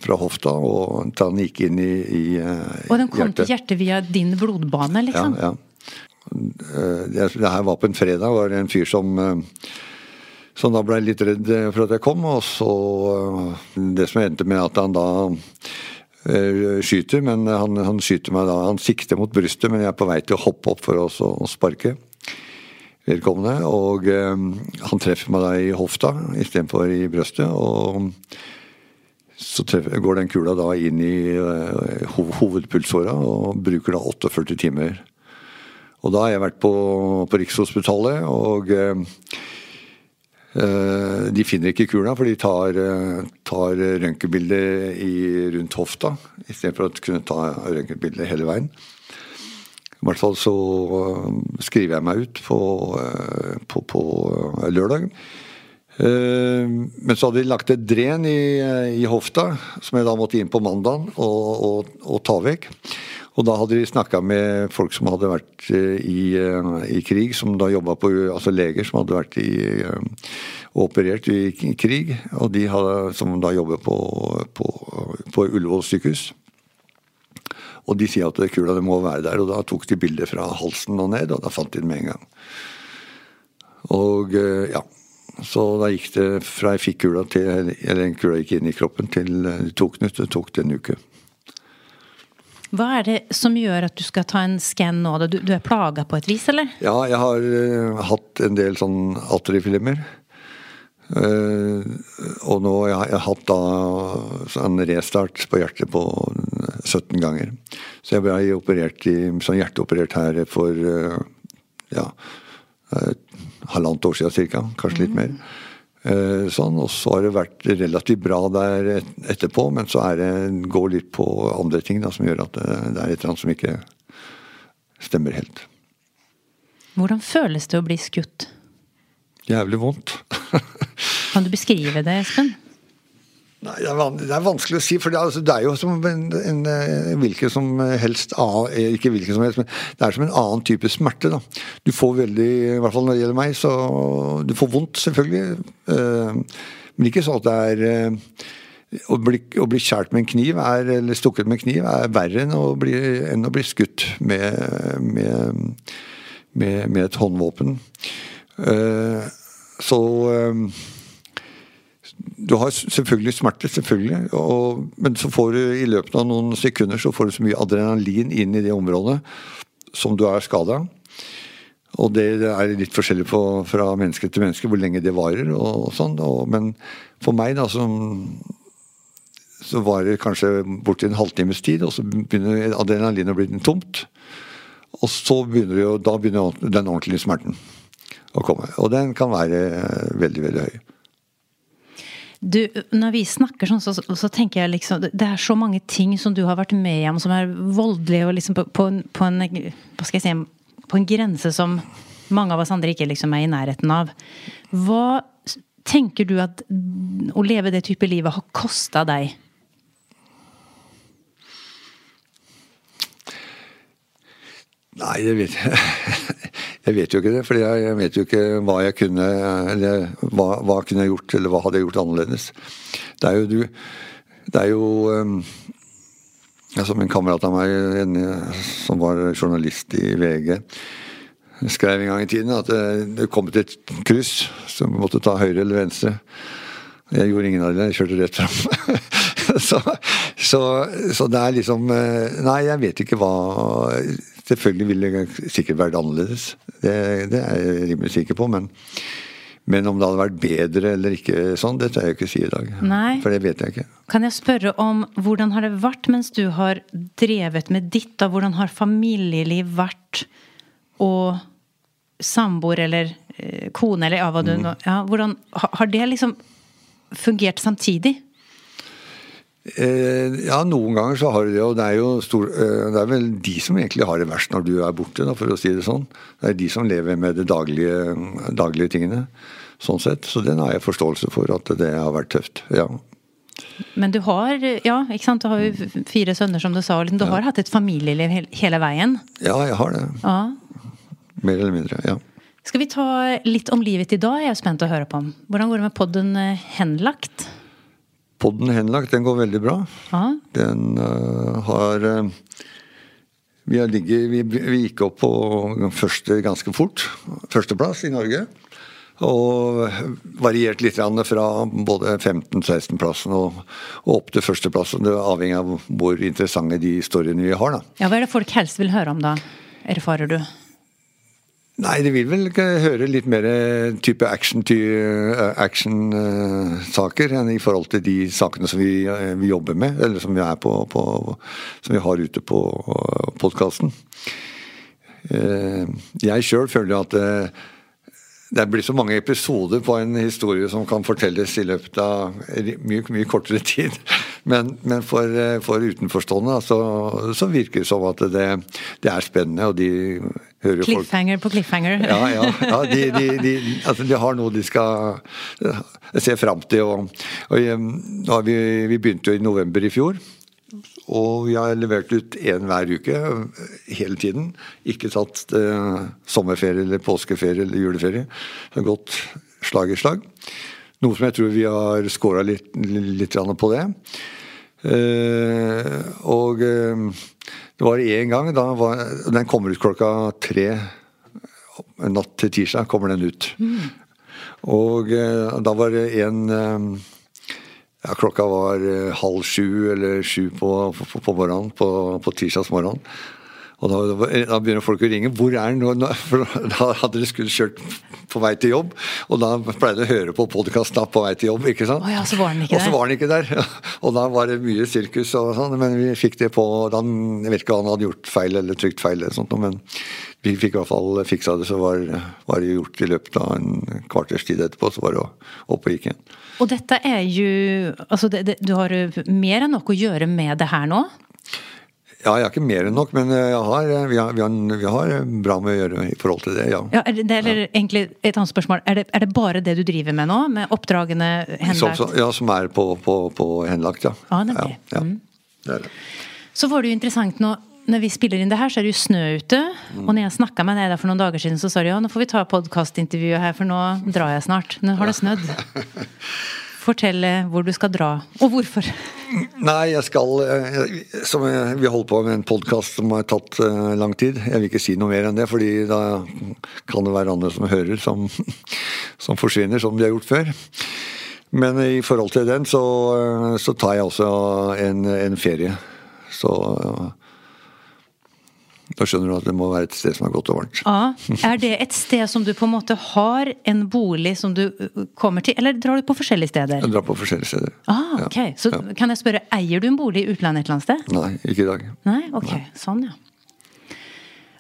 fra hofta og til den gikk inn i, i hjertet. Og den kom hjertet. til hjertet via din blodbane, liksom? Ja, ja. Det, det her var på en fredag. var det en fyr som eh, som da ble litt redd for at jeg kom. Og så eh, Det som endte med at han da skyter, men han, han, skyter meg da Han sikter mot brystet, men jeg er på vei til å hoppe opp for å, sparke vedkommende. Og han treffer meg da i hofta istedenfor i brøstet. Og så treffer, går den kula da inn i hovedpulsåra og bruker da 48 timer og da har jeg vært på, på Rikshospitalet, og eh, de finner ikke kula, for de tar, eh, tar røntgenbilde rundt hofta istedenfor å kunne ta røntgenbilde hele veien. I hvert fall så eh, skriver jeg meg ut på, eh, på, på lørdag. Men så hadde de lagt et dren i, i, hofta, som jeg da måtte inn på mandag og, og, og ta vekk. Og da hadde de snakka med folk som hadde vært eh, i, eh, i krig, som da jobba på Altså leger som hadde vært i eh, operert i krig, og de hadde, som da jobber på, på, på Ullevål sykehus. Og de sier at kula det må være der, og da tok de bildet fra halsen og ned, og da fant de den med en gang. Og ja, så da gikk det fra jeg fikk kula til Eller kula gikk inn i kroppen, til de tok den ut. Det tok det en uke. Hva er det som gjør at du skal ta en skann nå? Du, du er plaga på et vis, eller? Ja, jeg har uh, hatt en del sånn Atri-filmer. Uh, og nå jeg har jeg hatt da en restart på hjertet på 17 ganger. Så jeg ble operert i, sånn hjerteoperert her for uh, ja, halvannet år siden ca. Kanskje litt mm. mer. Eh, sånn, og så har det vært relativt bra der etterpå, men så er det, går litt på andre ting da, som gjør at det, det er et eller annet som ikke stemmer helt. Hvordan føles det å bli skutt? Jævlig vondt. Kan du beskrive det, Espen? Nei, det er, det er, vanskelig å si, for det er, altså, det er jo som en, en, en, hvilken som helst annen, Ikke hvilken som helst, men det er som en annen type smerte. da. Du får veldig, i hvert fall når det gjelder meg, så Du får vondt, selvfølgelig. Uh, men ikke sånn at det er uh, å bli, å bli kjært med en kniv er, eller stukket med en kniv er verre enn å bli, enn å bli skutt med, med, med, med et håndvåpen. Uh, så du har selvfølgelig smerte, selvfølgelig. Og, men så får du i løpet av noen sekunder så får du så mye adrenalin inn i det området som du er skada. Og det er litt forskjellig på, fra menneske til menneske hvor lenge det varer. og, og sånn. Og, men for meg, da, som så varer det kanskje borti en halvtimes tid, og så begynner adrenalinet å bli tomt. Og så begynner jo, da begynner den ordentlige smerten å komme. Og den kan være veldig, veldig høy. Du, når vi snakker sånn, så, så, tenker jeg liksom Det er så mange ting som du har vært med om som er voldelige og liksom på, på, på, en Hva skal jeg si På en grense som mange av oss andre ikke liksom er i nærheten av. Hva tenker du at å leve det type livet har kosta deg? Nei, det vet jeg Jeg vet jo ikke det, for jeg vet jo ikke hva jeg kunne eller hva, hva kunne jeg gjort, eller hva hadde jeg gjort annerledes. Det er jo du Det er jo um, Som en kamerat av meg en, som var journalist i VG, skrev en gang i tiden at det, det kom til et kryss, så vi måtte ta høyre eller venstre. Jeg gjorde ingen av det, jeg kjørte rett fram. så, så, så det er liksom eh, Nei, jeg vet ikke hva Selvfølgelig ville det sikkert vært annerledes. Det, det, er jeg rimelig sikker på. Men, men, om det hadde vært bedre eller ikke sånn, det tør jeg ikke si i dag. Nei. For det vet jeg ikke. Kan jeg spørre om hvordan har det vært mens du har drevet med ditt? da? Hvordan har familieliv vært? Og samboer eller eh, kone eller ja, hva du mm. ja, Hvordan har det liksom fungert samtidig? Eh, ja, noen ganger så har de det, og det er jo stor, eh, det er vel de som egentlig har det verst når du er borte, da, for å si det sånn. Det er de som lever med de daglige, daglige tingene. Sånn sett. Så den har jeg forståelse for, at det har vært tøft. ja. Men du har ja, ikke sant? Du har jo fire sønner, som du sa. Du har hatt et familieliv hele veien? Ja, jeg har det. Ja. Mer eller mindre, ja. Skal vi ta litt om livet i dag? Jeg er spent å høre på. Hvordan går det med podden eh, Henlagt? Podden Henlagt, den går veldig bra. Aha. Den uh, har uh, vi, ligget, vi, vi, gikk opp på første ganske fort. Førsteplass i Norge. Og variert litt fra både 15-16-plassen og, og, opp til førsteplassen. Det er avhengig av hvor interessante de historiene vi har. Da. Ja, Hva er det folk helst vil høre om, da? Erfarer du? Nei, det vil vel høre litt mer type action-saker action, uh, enn i forhold til de sakene som vi, vi, jobber med, eller som vi, på, på som vi har ute på podkasten. Jeg sjøl føler at det blir så mange episoder på en historie som kan fortelles i løpet av mye, mye kortere tid. Men, men for, for, utenforstående så, så, virker det som at det, det er spennende, og de Cliffhanger folk. på cliffhanger. Ja, ja. ja de, de, de, altså de, har noe de skal se fram til. Og, og vi, vi begynte jo i november i fjor. Og vi har levert ut én hver uke hele tiden. Ikke tatt eh, sommerferie eller påskeferie eller juleferie. Det har gått slag i slag. Noe som jeg tror vi har scora litt, litt, på det. Eh, og eh, det var én gang var, Den kommer ut klokka tre natt til tirsdag. kommer den ut. Mm. Og eh, da var det en eh, ja, Klokka var eh, halv sju eller sju på, på, på morgenen på, på tirsdagsmorgenen. Og da, da, begynner folk å ringe. 'Hvor er nå?' For da hadde de skulle kjørt på vei til jobb. Og da pleide de å høre på podkasten på vei til jobb. ikke sant? Oh ja, så var den ikke og så var den ikke der. Og da var det mye sirkus og sånn. Men vi fikk det på da, Jeg vet ikke om han hadde gjort feil eller trykt feil, eller sånt, men vi fikk i hvert fall fiksa det. Så var, var det gjort i løpet av en kvarters tid etterpå. Så var det opp og gikk igjen. Og dette er jo altså det, det, Du har mer enn nok å gjøre med det her nå? Ja, jeg har ikke mer enn nok, men jeg har, vi, har, vi, har, vi har bra med å gjøre i forhold til det, ja. ja er det, eller egentlig et annet spørsmål. Er det, er det, bare det du driver med nå? Med oppdragene henlagt? Som, ja, som er på, på, på henlagt, ja. Ah. Ja, ja. Mm. Det er det. Så var det jo interessant nå når vi spiller inn det her, så er det jo snø ute. Og når jeg snakka med deg der for noen dager siden, så sa du ja, nå får vi ta podkastintervjuet her, for nå drar jeg snart. Nå har det snødd. Fortell eh, hvor du skal dra, og hvorfor. Nei, jeg skal eh, som Vi holder på med en podkast som har tatt uh, lang tid. Jeg vil ikke si noe mer enn det, fordi da kan det være andre som hører, som, som forsvinner, som de har gjort før. Men i forhold til den, så, så tar jeg også en, en ferie. Så da skjønner du at det må være et sted som er godt og varmt. Ja. Er det et sted som du på en måte har en bolig som du uh, kommer til, eller drar du på forskjellige steder? Jeg drar på forskjellige steder. Ah, ok. Ja. Så ja. kan jeg spørre, eier du en bolig i utlandet et eller annet sted? Nei, ikke i dag. Nei, ok. Nei. Sånn, ja.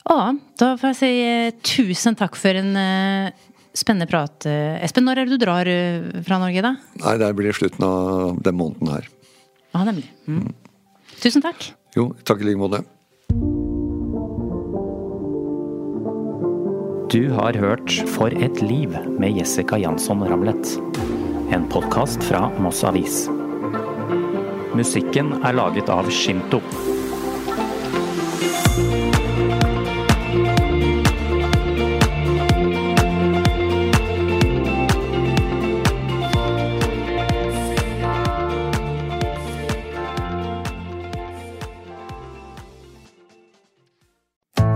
Ja, da får jeg si uh, tusen takk for en uh, spennende prat, uh, Espen. Når er det du drar fra Norge, da? Nei, Det blir slutten av den måneden her. Ja, nemlig. Mm. Tusen takk. Jo, takk i like måte. Du har hørt For et liv med Jessica Jansson Ramlet. En podkast fra Moss Avis. Musikken er laget av Shinto.